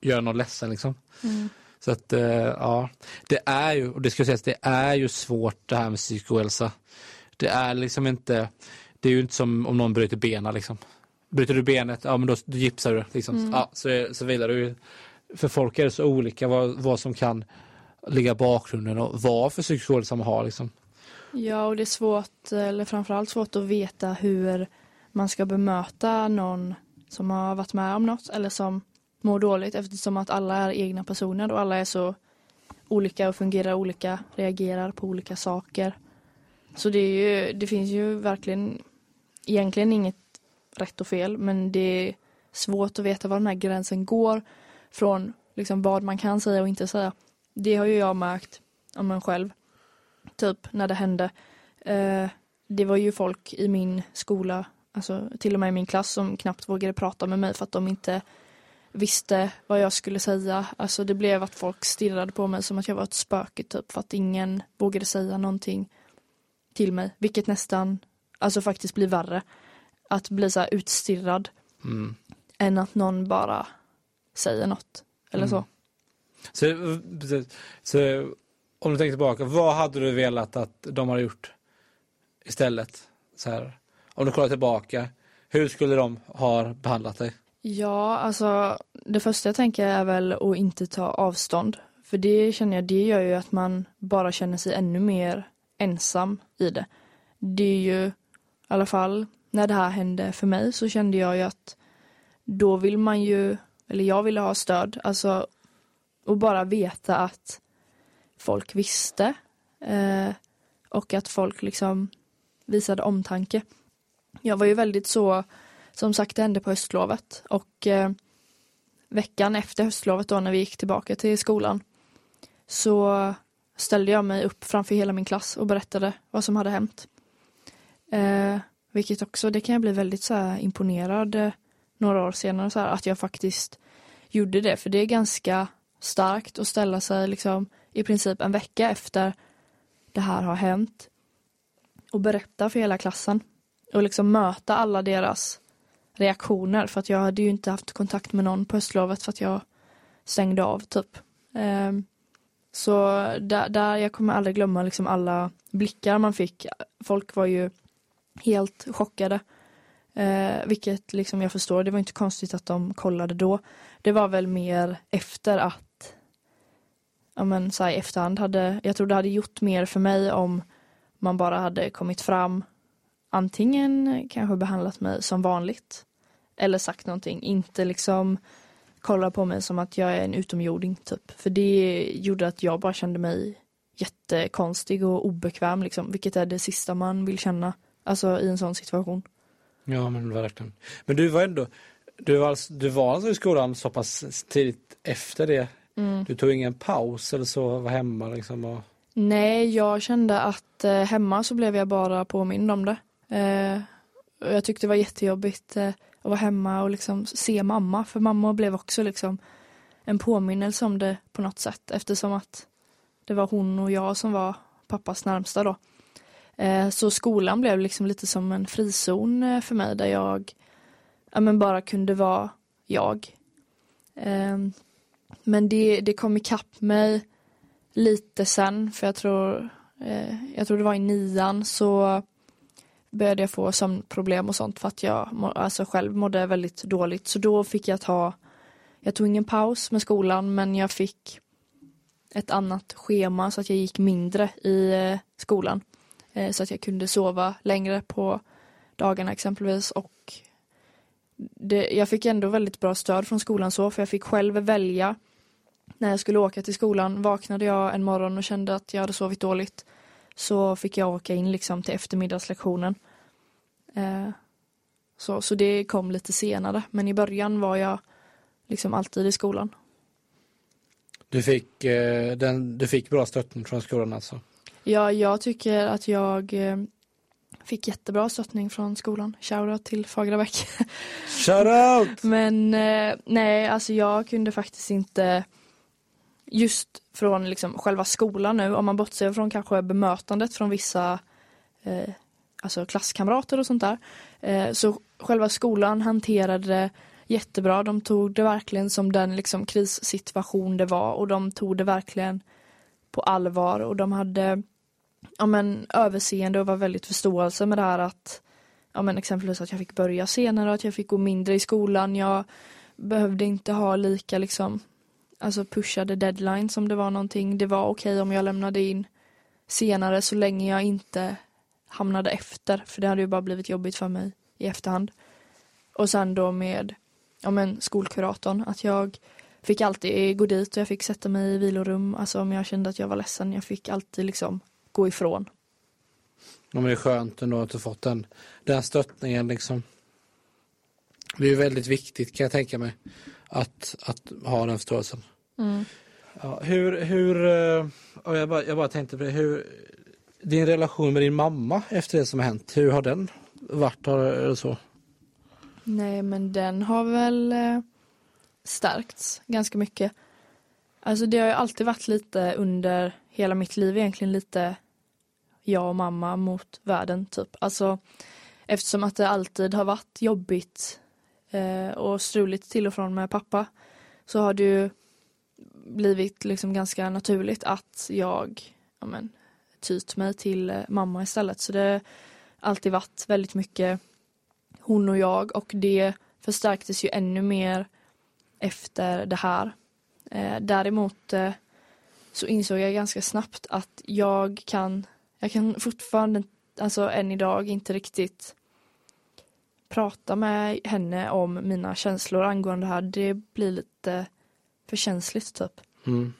göra någon ledsen. Liksom. Mm. Så att eh, ja, det är ju, och det ska sägas, det är ju svårt det här med psykisk ohälsa. Det är liksom inte, det är ju inte som om någon bryter benen liksom. Bryter du benet, ja men då, då gipsar du liksom. Mm. Ja, så, så vilar du. För folk är det så olika vad, vad som kan ligga bakgrunden och vad för psykisk ohälsa man har liksom. Ja, och det är svårt, eller framförallt svårt att veta hur man ska bemöta någon som har varit med om något eller som mår dåligt eftersom att alla är egna personer och alla är så olika och fungerar olika, reagerar på olika saker. Så det, är ju, det finns ju verkligen egentligen inget rätt och fel men det är svårt att veta var den här gränsen går från liksom vad man kan säga och inte säga. Det har ju jag märkt om mig själv typ när det hände. Eh, det var ju folk i min skola, alltså till och med i min klass som knappt vågade prata med mig för att de inte visste vad jag skulle säga. Alltså det blev att folk stirrade på mig som att jag var ett spöke typ för att ingen vågade säga någonting till mig, vilket nästan, alltså faktiskt blir värre. Att bli så utstirrad Mm. än att någon bara säger något. Eller Mm. så. Så, så om du tänker tillbaka, vad hade du velat att de hade gjort istället? Så här, om du kollar tillbaka, hur skulle de ha behandlat dig? Ja, alltså det första jag tänker är väl att inte ta avstånd. För det känner jag, det gör ju att man bara känner sig ännu mer ensam i det. Det är ju, i alla fall när det här hände för mig så kände jag ju att då vill man ju, eller jag ville ha stöd, alltså och bara veta att folk visste eh, och att folk liksom visade omtanke. Jag var ju väldigt så som sagt, det hände på höstlovet och eh, veckan efter höstlovet då när vi gick tillbaka till skolan så ställde jag mig upp framför hela min klass och berättade vad som hade hänt. Eh, vilket också, det kan jag bli väldigt så här imponerad eh, några år senare så här, att jag faktiskt gjorde det. För det är ganska starkt att ställa sig liksom i princip en vecka efter det här har hänt och berätta för hela klassen och liksom möta alla deras reaktioner för att jag hade ju inte haft kontakt med någon på höstlovet för att jag stängde av typ. Ehm, så där, där, jag kommer aldrig glömma liksom alla blickar man fick. Folk var ju helt chockade. Eh, vilket liksom jag förstår, det var inte konstigt att de kollade då. Det var väl mer efter att, ja men så här, i efterhand hade, jag tror det hade gjort mer för mig om man bara hade kommit fram antingen kanske behandlat mig som vanligt eller sagt någonting, inte liksom kollade på mig som att jag är en utomjording typ. För det gjorde att jag bara kände mig jättekonstig och obekväm liksom, vilket är det sista man vill känna, alltså i en sån situation. Ja men verkligen. Men du var ändå, du var, alltså, du var alltså i skolan så pass tidigt efter det? Mm. Du tog ingen paus eller så, var hemma liksom? Och... Nej, jag kände att eh, hemma så blev jag bara påmind om det. Eh, och jag tyckte det var jättejobbigt eh, att vara hemma och liksom se mamma, för mamma blev också liksom en påminnelse om det på något sätt eftersom att det var hon och jag som var pappas närmsta då. Eh, så skolan blev liksom lite som en frizon eh, för mig där jag ja, men bara kunde vara jag. Eh, men det, det kom ikapp mig lite sen för jag tror, jag tror det var i nian så började jag få sömnproblem och sånt för att jag alltså själv mådde väldigt dåligt. Så då fick jag ta, jag tog ingen paus med skolan men jag fick ett annat schema så att jag gick mindre i eh, skolan. Eh, så att jag kunde sova längre på dagarna exempelvis och det, jag fick ändå väldigt bra stöd från skolan så för jag fick själv välja när jag skulle åka till skolan. Vaknade jag en morgon och kände att jag hade sovit dåligt så fick jag åka in liksom till eftermiddagslektionen. Eh, så, så det kom lite senare men i början var jag liksom alltid i skolan. Du fick, eh, den, du fick bra stöttning från skolan alltså? Ja, jag tycker att jag eh, fick jättebra stöttning från skolan. Shoutout till Fagrabäck. Shoutout! Men eh, nej, alltså jag kunde faktiskt inte just från liksom själva skolan nu, om man bortser från kanske bemötandet från vissa eh, alltså klasskamrater och sånt där. Eh, så själva skolan hanterade det jättebra. De tog det verkligen som den liksom krissituation det var och de tog det verkligen på allvar och de hade ja, men, överseende och var väldigt förståelse med det här att ja, men, exempelvis att jag fick börja senare och att jag fick gå mindre i skolan. Jag behövde inte ha lika liksom alltså pushade deadline som det var någonting. Det var okej okay om jag lämnade in senare så länge jag inte hamnade efter för det hade ju bara blivit jobbigt för mig i efterhand. Och sen då med ja, men skolkuratorn att jag fick alltid gå dit och jag fick sätta mig i vilorum. Alltså om jag kände att jag var ledsen. Jag fick alltid liksom gå ifrån. Ja, men det är skönt ändå att du fått den, den stöttningen liksom. Det är väldigt viktigt kan jag tänka mig att, att ha den förståelsen. Mm. Ja, hur, hur eh, jag, bara, jag bara tänkte på det, hur, din relation med din mamma efter det som har hänt, hur har den varit? Eller så? Nej men den har väl eh, stärkts ganska mycket. Alltså det har ju alltid varit lite under hela mitt liv egentligen lite jag och mamma mot världen typ. Alltså eftersom att det alltid har varit jobbigt Eh, och struligt till och från med pappa så har det ju blivit liksom ganska naturligt att jag ja men, tyt mig till eh, mamma istället. Så det har alltid varit väldigt mycket hon och jag och det förstärktes ju ännu mer efter det här. Eh, däremot eh, så insåg jag ganska snabbt att jag kan, jag kan fortfarande, alltså än idag inte riktigt prata med henne om mina känslor angående det här. Det blir lite för känsligt typ. Mm.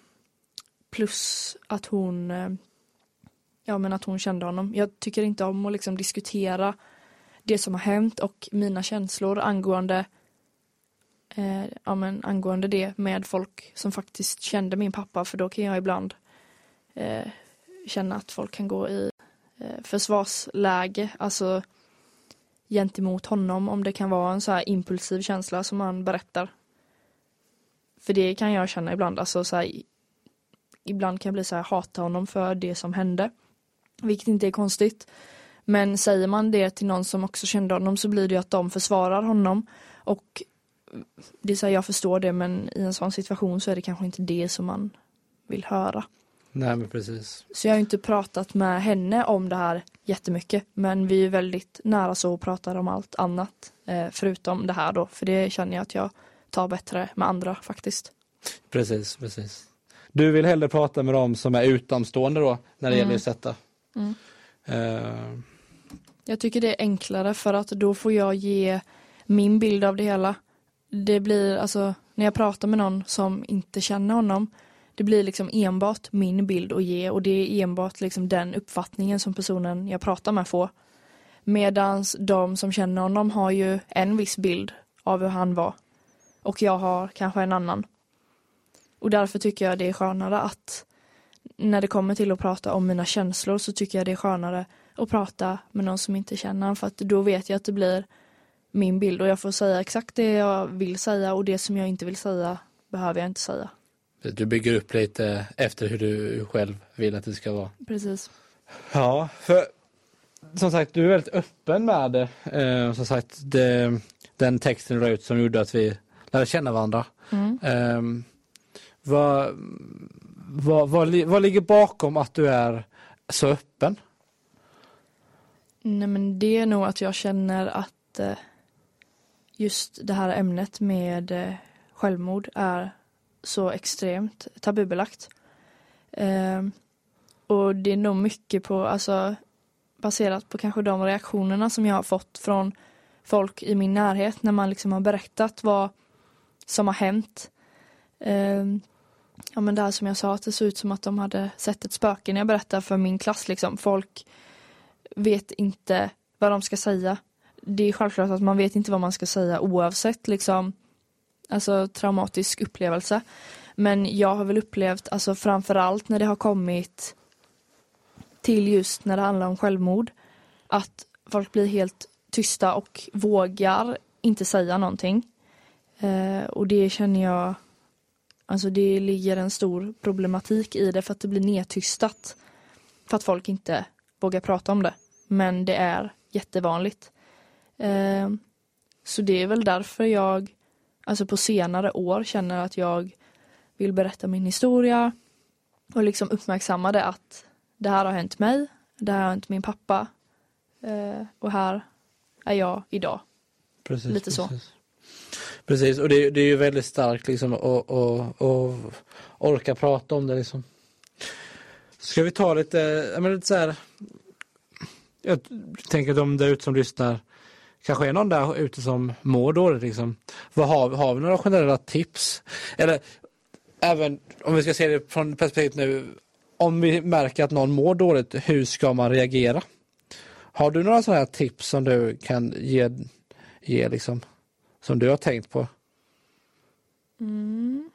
Plus att hon, eh, ja men att hon kände honom. Jag tycker inte om att liksom diskutera det som har hänt och mina känslor angående eh, ja, men angående det med folk som faktiskt kände min pappa för då kan jag ibland eh, känna att folk kan gå i eh, försvarsläge, alltså gentemot honom om det kan vara en så här impulsiv känsla som man berättar. För det kan jag känna ibland, alltså så här, ibland kan jag bli så här hata honom för det som hände. Vilket inte är konstigt. Men säger man det till någon som också kände honom så blir det ju att de försvarar honom. Och det är så här, jag förstår det men i en sån situation så är det kanske inte det som man vill höra. Nej men precis. Så jag har inte pratat med henne om det här jättemycket men vi är väldigt nära så och pratar om allt annat eh, förutom det här då för det känner jag att jag tar bättre med andra faktiskt. Precis, precis. Du vill hellre prata med dem som är utomstående då när det mm. gäller detta? Mm. Uh... Jag tycker det är enklare för att då får jag ge min bild av det hela. Det blir alltså när jag pratar med någon som inte känner honom, det blir liksom enbart min bild att ge och det är enbart liksom den uppfattningen som personen jag pratar med får. Medans de som känner honom har ju en viss bild av hur han var och jag har kanske en annan. Och därför tycker jag det är skönare att när det kommer till att prata om mina känslor så tycker jag det är skönare att prata med någon som inte känner honom för att då vet jag att det blir min bild och jag får säga exakt det jag vill säga och det som jag inte vill säga behöver jag inte säga. Du bygger upp lite efter hur du själv vill att det ska vara. Precis. Ja, för som sagt, du är väldigt öppen med det. Eh, som sagt, det, den texten du ut som gjorde att vi lärde känna varandra. Mm. Eh, vad, vad, vad, vad ligger bakom att du är så öppen? Nej men det är nog att jag känner att eh, just det här ämnet med eh, självmord är så extremt tabubelagt. Eh, och det är nog mycket på, alltså baserat på kanske de reaktionerna som jag har fått från folk i min närhet när man liksom har berättat vad som har hänt. Eh, ja men det här som jag sa, att det såg ut som att de hade sett ett spöke när jag berättade för min klass liksom. Folk vet inte vad de ska säga. Det är självklart att man vet inte vad man ska säga oavsett liksom alltså traumatisk upplevelse. Men jag har väl upplevt, alltså framförallt när det har kommit till just när det handlar om självmord, att folk blir helt tysta och vågar inte säga någonting. Eh, och det känner jag, alltså det ligger en stor problematik i det för att det blir nedtystat. För att folk inte vågar prata om det. Men det är jättevanligt. Eh, så det är väl därför jag, alltså på senare år känner att jag vill berätta min historia och liksom uppmärksamma det att det här har hänt mig, det här har hänt min pappa eh, och här är jag idag. Precis, Lite så. Precis, precis. och det, det, är ju väldigt starkt liksom att orka prata om det liksom. Ska vi ta lite, jag menar, lite så här, jag tänker att de där ute som lyssnar kanske är någon där ute som mår dåligt liksom. Vad har, har vi några generella tips? Eller även om vi ska se det från perspektivet nu om vi märker att någon mår dåligt, hur ska man reagera? Har du några sådana här tips som du kan ge, ge liksom, som du har tänkt på? Mm.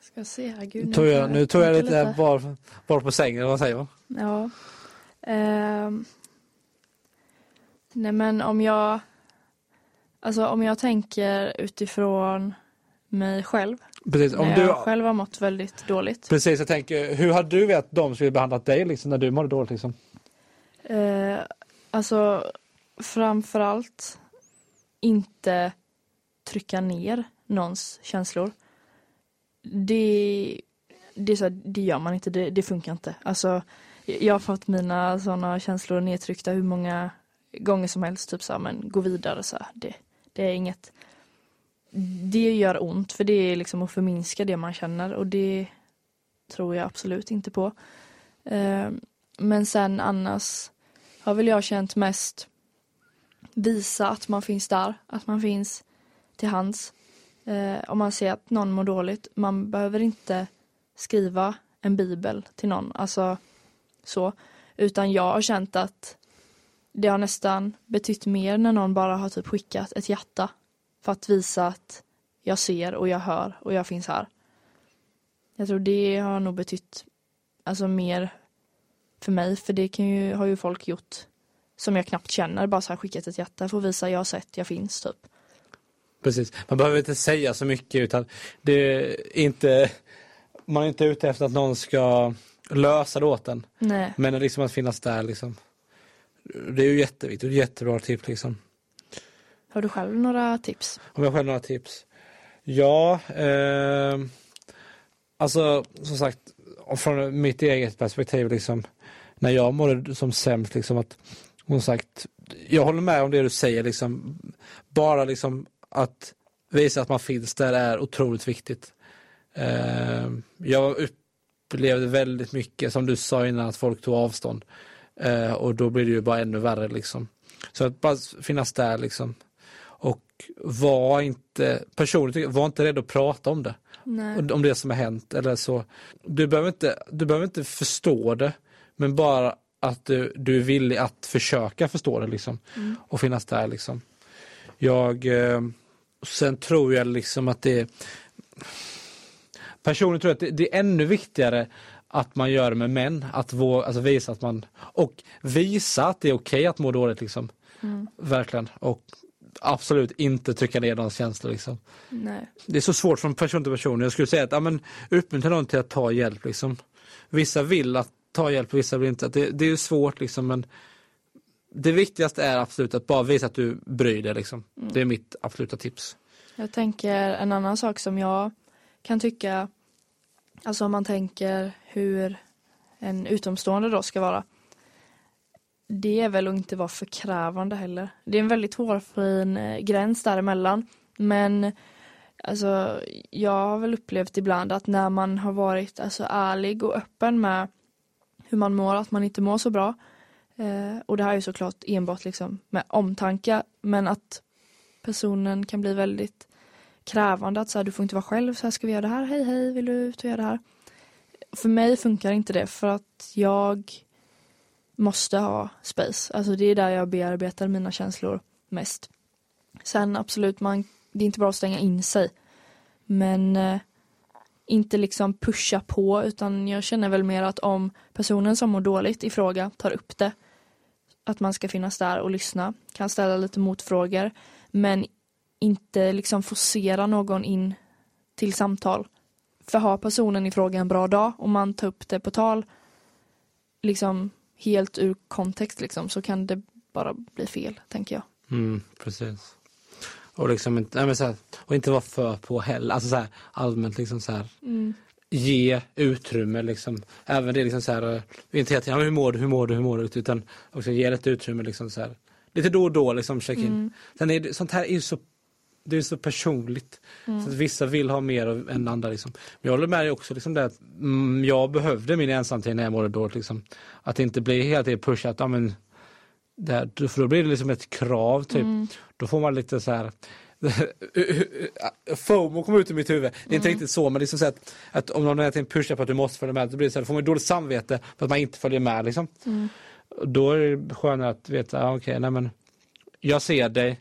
Ska se här, gud. Nu tog jag, nu tog jag lite, lite. Bara, bara på sängen, vad säger man? Ja. Um. Nej men om jag, alltså om jag tänker utifrån mig själv Precis, om när du... jag själv har mått väldigt dåligt. Precis, jag tänker, hur hade du velat att de skulle behandlat dig liksom, när du mådde dåligt? Liksom? Eh, alltså, framförallt inte trycka ner någons känslor. Det, det, är så, det gör man inte, det, det funkar inte. Alltså, jag har fått mina sådana känslor nedtryckta hur många gånger som helst. Typ så här, men gå vidare så här. Det, det är inget det gör ont för det är liksom att förminska det man känner och det tror jag absolut inte på. Ehm, men sen annars har väl jag känt mest visa att man finns där, att man finns till hands. Ehm, om man ser att någon mår dåligt, man behöver inte skriva en bibel till någon, alltså så. Utan jag har känt att det har nästan betytt mer när någon bara har typ skickat ett hjärta för att visa att jag ser och jag hör och jag finns här. Jag tror det har nog betytt alltså mer för mig, för det kan ju, har ju folk gjort som jag knappt känner, bara så här skickat ett hjärta för att visa jag har sett, jag finns typ. Precis, man behöver inte säga så mycket utan det är inte, man är inte ute efter att någon ska lösa det åt en. Nej. Men liksom att finnas där liksom. Det är ju jätteviktigt, jättebra tips liksom. Har du själv några tips? Om jag själv några tips? Ja, eh, alltså som sagt från mitt eget perspektiv liksom när jag mådde som sämst liksom att som sagt jag håller med om det du säger liksom bara liksom att visa att man finns där är otroligt viktigt. Eh, jag upplevde väldigt mycket som du sa innan att folk tog avstånd eh, och då blir det ju bara ännu värre liksom. Så att bara finnas där liksom var inte, personligt, var inte rädd att prata om det. Nej. Om det som har hänt eller så. Du behöver inte, du behöver inte förstå det, men bara att du, du är villig att försöka förstå det liksom. Mm. Och finnas där liksom. Jag, eh, sen tror jag liksom att det Personligen tror jag att det, det är ännu viktigare att man gör det med män, att vå, alltså visa att man, och visa att det är okej att må dåligt liksom. Mm. Verkligen. Och absolut inte trycka ner någons känslor liksom. Nej. Det är så svårt från person till person. Jag skulle säga att ja, men, uppmuntra någon till att ta hjälp. Liksom. Vissa vill att ta hjälp, vissa vill inte. Det, det är svårt liksom, men det viktigaste är absolut att bara visa att du bryr dig. Liksom. Mm. Det är mitt absoluta tips. Jag tänker en annan sak som jag kan tycka, alltså om man tänker hur en utomstående då ska vara. Det är väl att inte vara för krävande heller. Det är en väldigt hårfin eh, gräns däremellan. Men alltså, jag har väl upplevt ibland att när man har varit alltså, ärlig och öppen med hur man mår, att man inte mår så bra. Eh, och det här är ju såklart enbart liksom med omtanke, men att personen kan bli väldigt krävande att så här, du får inte vara själv, så här ska vi göra det här, hej hej, vill du ut och göra det här? För mig funkar inte det för att jag måste ha space. Alltså det är där jag bearbetar mina känslor mest. Sen absolut, man, det är inte bra att stänga in sig. Men eh, inte liksom pusha på utan jag känner väl mer att om personen som mår dåligt i fråga tar upp det att man ska finnas där och lyssna, kan ställa lite motfrågor men inte liksom forcera någon in till samtal. För har personen i fråga en bra dag och man tar upp det på tal liksom helt ur kontext liksom så kan det bara bli fel, tänker jag. Mm, precis. Och liksom inte, nej men så här, och inte vara för på heller, alltså så här, allmänt liksom så här, ge utrymme liksom. Även det liksom så här, eh, inte hela tiden, hur mår du, hur mår du, hur mår du, utan också ge lite utrymme liksom så här. Lite då och då liksom check in. Mm. Sen är det, sånt här är ju så det är så personligt. Så att vissa vill ha mer än andra. Liksom. Men jag håller med dig också liksom det att mm, jag behövde min ensamtid när jag mådde dåligt. Liksom. Att det inte blir hela tiden pushat. Ja, men, det här, för då blir det liksom ett krav. Typ. Då får man lite så här FOMO kom ut i mitt huvud. Det är inte riktigt så men liksom så att, att om någon hela tiden pushar på att du måste följa med, då blir det så här, då får man dåligt samvete för att man inte följer med. Liksom. Och Då är det skönare att veta, ja, okej, nej men jag ser dig,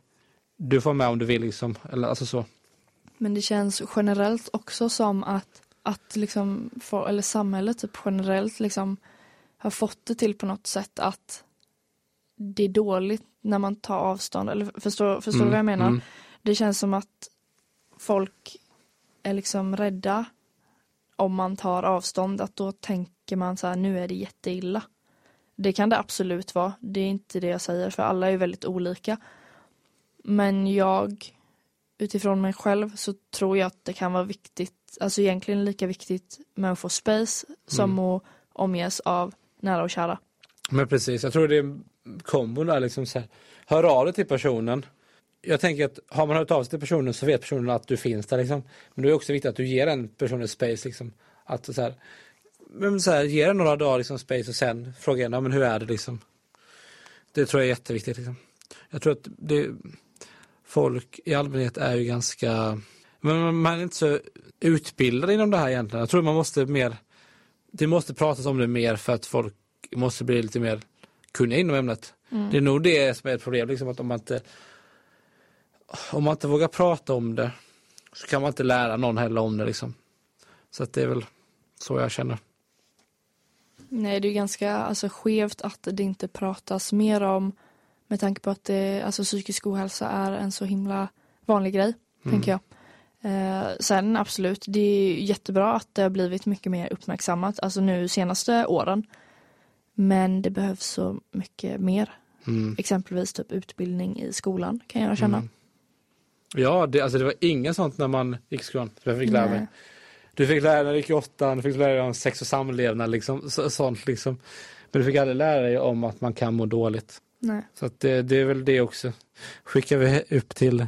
du får med om du vill liksom. Eller, alltså så. Men det känns generellt också som att, att liksom, för, eller samhället typ generellt liksom har fått det till på något sätt att det är dåligt när man tar avstånd. Eller förstår, förstår du vad jag menar? mm. Det känns som att folk är liksom rädda om man tar avstånd, att då tänker man så här, nu är det jätteilla. Det kan det absolut vara, det är inte det jag säger, för alla är väldigt olika. Men jag, utifrån mig själv, så tror jag att det kan vara viktigt, alltså egentligen lika viktigt med att få space som att omges av nära och kära. Men precis, jag tror det är kombon där liksom så här. Hör av dig till personen. Jag tänker att har man hört av sig till personen så vet personen att du finns där liksom. Men det är också viktigt att du ger den personen space liksom. Att så här, men så här, ge den några dagar liksom space och sen fråga igen, ja, men hur är det liksom. Det tror jag är jätteviktigt liksom. Jag tror att det, folk i allmänhet är ju ganska, men man är inte så utbildad inom det här egentligen. Jag tror man måste mer, det måste pratas om det mer för att folk måste bli lite mer kunniga inom ämnet. Det är nog det som är ett problem, liksom, att om man inte om man inte vågar prata om det så kan man inte lära någon heller om det. Liksom. Så att det är väl så jag känner. Nej, det är ganska alltså, skevt att det inte pratas mer om med tanke på att det, alltså, psykisk ohälsa är en så himla vanlig grej, tänker jag. Eh, sen absolut, det är jättebra att det har blivit mycket mer uppmärksammat, alltså nu senaste åren. Men det behövs så mycket mer. Mm. Exempelvis typ utbildning i skolan kan jag känna. Mm. Ja, det, alltså det var inget sånt när man gick i skolan. Jag fick lära mig. Du fick lära dig när du gick i åttan, du fick lära dig om sex och samlevnad, liksom, så, sånt liksom. Men du fick aldrig lära dig om att man kan må dåligt. Nej. Så att det, det är väl det också. Skickar vi upp till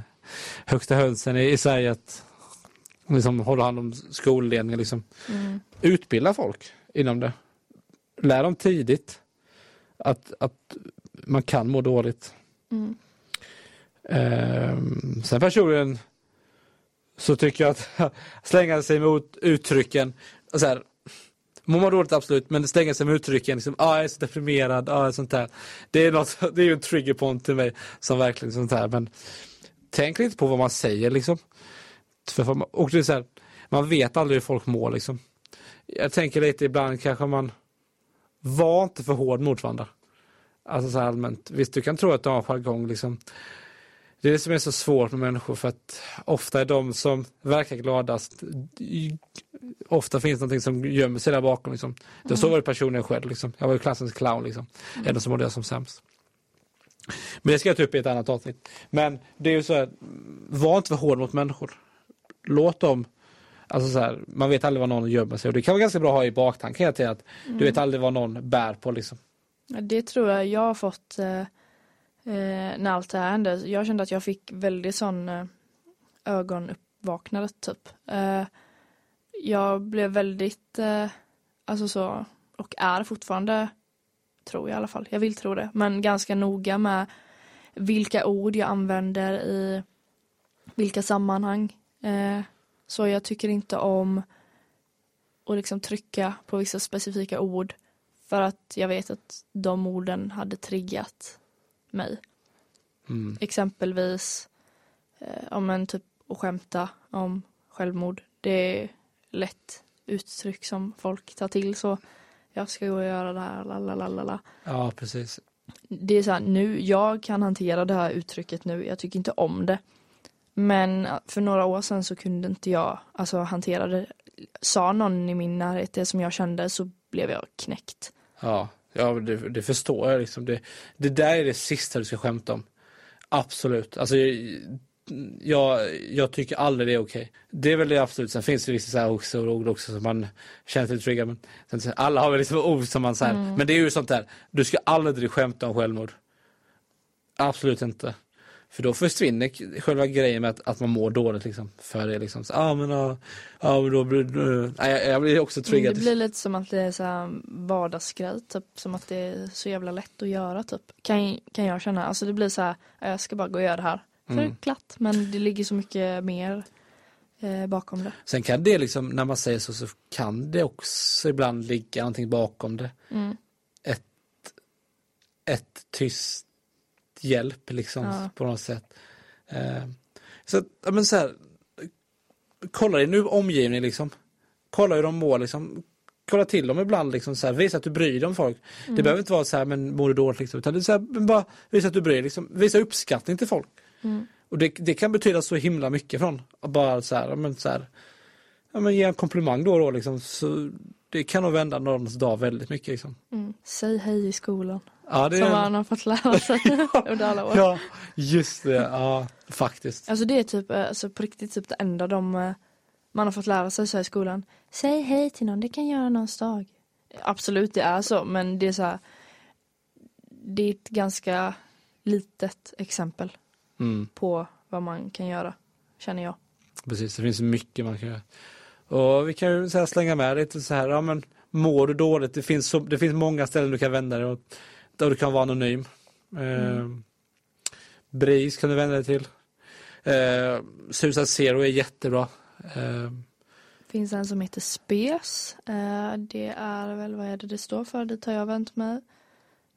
högsta hönsen i, i Sverige att liksom, hålla hand om skolledningen. Liksom. Mm. Utbilda folk inom det. Lär dem tidigt att, att man kan må dåligt. Mm. Ehm, sen personligen så tycker jag att slänga sig mot uttrycken, så här, Mår man dåligt absolut, men slänga sig med uttrycken, liksom, ah, jag är så deprimerad, ah, sånt där. Det är, något, det är ju en trigger point till mig som verkligen sånt här. Men tänk lite på vad man säger liksom. Och det är så här, man vet aldrig hur folk mår liksom. Jag tänker lite ibland kanske man var inte för hård mot varandra. Alltså så allmänt. Visst, du kan tro att du har en jargong liksom. Det är det som är så svårt med människor för att ofta är de som verkar gladast, ofta finns någonting som gömmer sig där bakom. Liksom. Mm. Så var det personen själv. Liksom. Jag var ju klassens clown, liksom. Mm. så mådde jag som sämst. Men det ska jag ta upp i ett annat avsnitt. Men det är ju så här, var inte för hård mot människor. Låt dem Alltså så här, man vet aldrig vad någon gömmer sig och det kan vara ganska bra att ha i baktanken att mm. du vet aldrig vad någon bär på liksom. Det tror jag jag har fått eh, eh, när allt det här hände. Jag kände att jag fick väldigt sån eh, ögonuppvaknande typ. Eh, jag blev väldigt, eh, alltså så, och är fortfarande, tror jag i alla fall, jag vill tro det, men ganska noga med vilka ord jag använder i vilka sammanhang. Eh, så jag tycker inte om att liksom trycka på vissa specifika ord för att jag vet att de orden hade triggat mig. Mm. Exempelvis eh, om en typ att skämta om självmord. Det är lätt uttryck som folk tar till så jag ska gå och göra det här, lalalala. Ja, precis. Det är så här, nu, jag kan hantera det här uttrycket nu, jag tycker inte om det. Men för några år sedan så kunde inte jag alltså, hantera det. Sa någon i min närhet det som jag kände så blev jag knäckt. Ja, ja det, det förstår jag. Liksom. Det, det där är det sista du ska skämta om. Absolut. Alltså, jag, jag tycker aldrig det är okej. Okay. Det är väl det absolut. Sen finns det vissa så här också, ord också som man känner sig triggad. Men alla har väl liksom ord som man säger. Mm. Men det är ju sånt där. Du ska aldrig skämta om självmord. Absolut inte. För då försvinner själva grejen med att, att man mår dåligt liksom. För det liksom, ja ah, men ja, ah, då blir du, ah, jag, jag blir också triggad. Det blir lite som att det är så här vardagsgrej, typ. Som att det är så jävla lätt att göra typ. Kan, kan jag känna. Alltså det blir så här, jag ska bara gå och göra det här. För mm. klart, men det ligger så mycket mer eh, bakom det. Sen kan det liksom, när man säger så, så kan det också ibland ligga någonting bakom det. Mm. Ett, ett tyst hjälp liksom ja. på något sätt. Eh, så, men så här, kolla din nu omgivning liksom. Kolla hur de mår liksom. Kolla till dem ibland liksom så här, visa att du bryr dig om folk. Mm. Det behöver inte vara så här, men mår du dåligt liksom, utan det är så här, bara visa att du bryr dig liksom. Visa uppskattning till folk. Mm. Och det, det, kan betyda så himla mycket från bara så här, men så här, ja men ge en komplimang då och då liksom. Så det kan nog vända någons dag väldigt mycket liksom. Mm. Säg hej i skolan. Ja, det Som man har fått lära sig under alla år. Ja, just det. Ja, faktiskt. Alltså det är typ, eh, alltså på riktigt typ det enda de, eh, man har fått lära sig så i skolan. Säg hej till någon, det kan göra någons dag. Absolut, det är så, men det är så här, det är ett ganska litet exempel mm. på vad man kan göra, känner jag. Precis, det finns mycket man kan göra. Och vi kan ju så slänga med lite så här, ja men mår du dåligt, det finns, så, det finns många ställen du kan vända dig åt där du kan vara anonym. Mm. Eh, BRIS kan du vända dig till. Eh, Suicide Zero är jättebra. Eh, finns en som heter SPES. Eh, det är väl, vad är det det står för? Det har jag vänt mig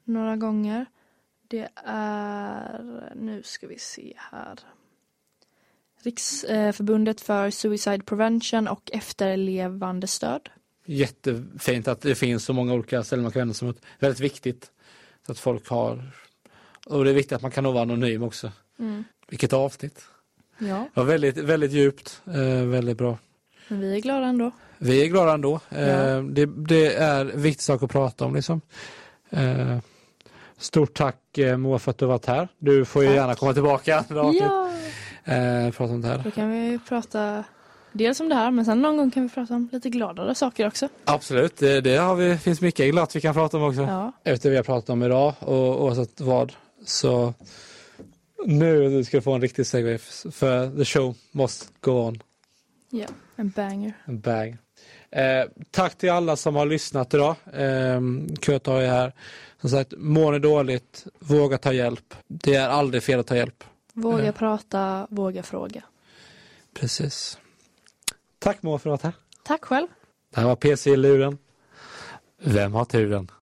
några gånger. Det är, nu ska vi se här. Riksförbundet för Suicide Prevention och efterlevande stöd. Jättefint att det finns så många olika ställen man kan vända sig mot. Väldigt viktigt. Så att folk har, och det är viktigt att man kan vara anonym också. Mm. Vilket avsnitt. Ja. Det var väldigt, väldigt djupt, eh, väldigt bra. Men vi är glada ändå. Vi är glada ändå. Eh, ja. det, det, är viktigt sak att prata om liksom. Eh, stort tack Moa för att du varit här. Du får ju tack. gärna komma tillbaka. Ja. Eh, prata om det här. Då kan vi prata dels om det här men sen någon gång kan vi prata om lite gladare saker också. Absolut, det, det har vi, finns mycket glatt vi kan prata om också. Ja. Efter vi har pratat om idag och oavsett vad så nu ska du få en riktig segway för the show must go on. Ja, en banger. En bang. Eh, tack till alla som har lyssnat idag. Eh, Kurt har ju här. Som sagt, mår ni dåligt, våga ta hjälp. Det är aldrig fel att ta hjälp. Våga Ja. prata, våga fråga. Precis. Tack Moa för att du var här. Tack själv. Det här var PC i luren. Vem har turen?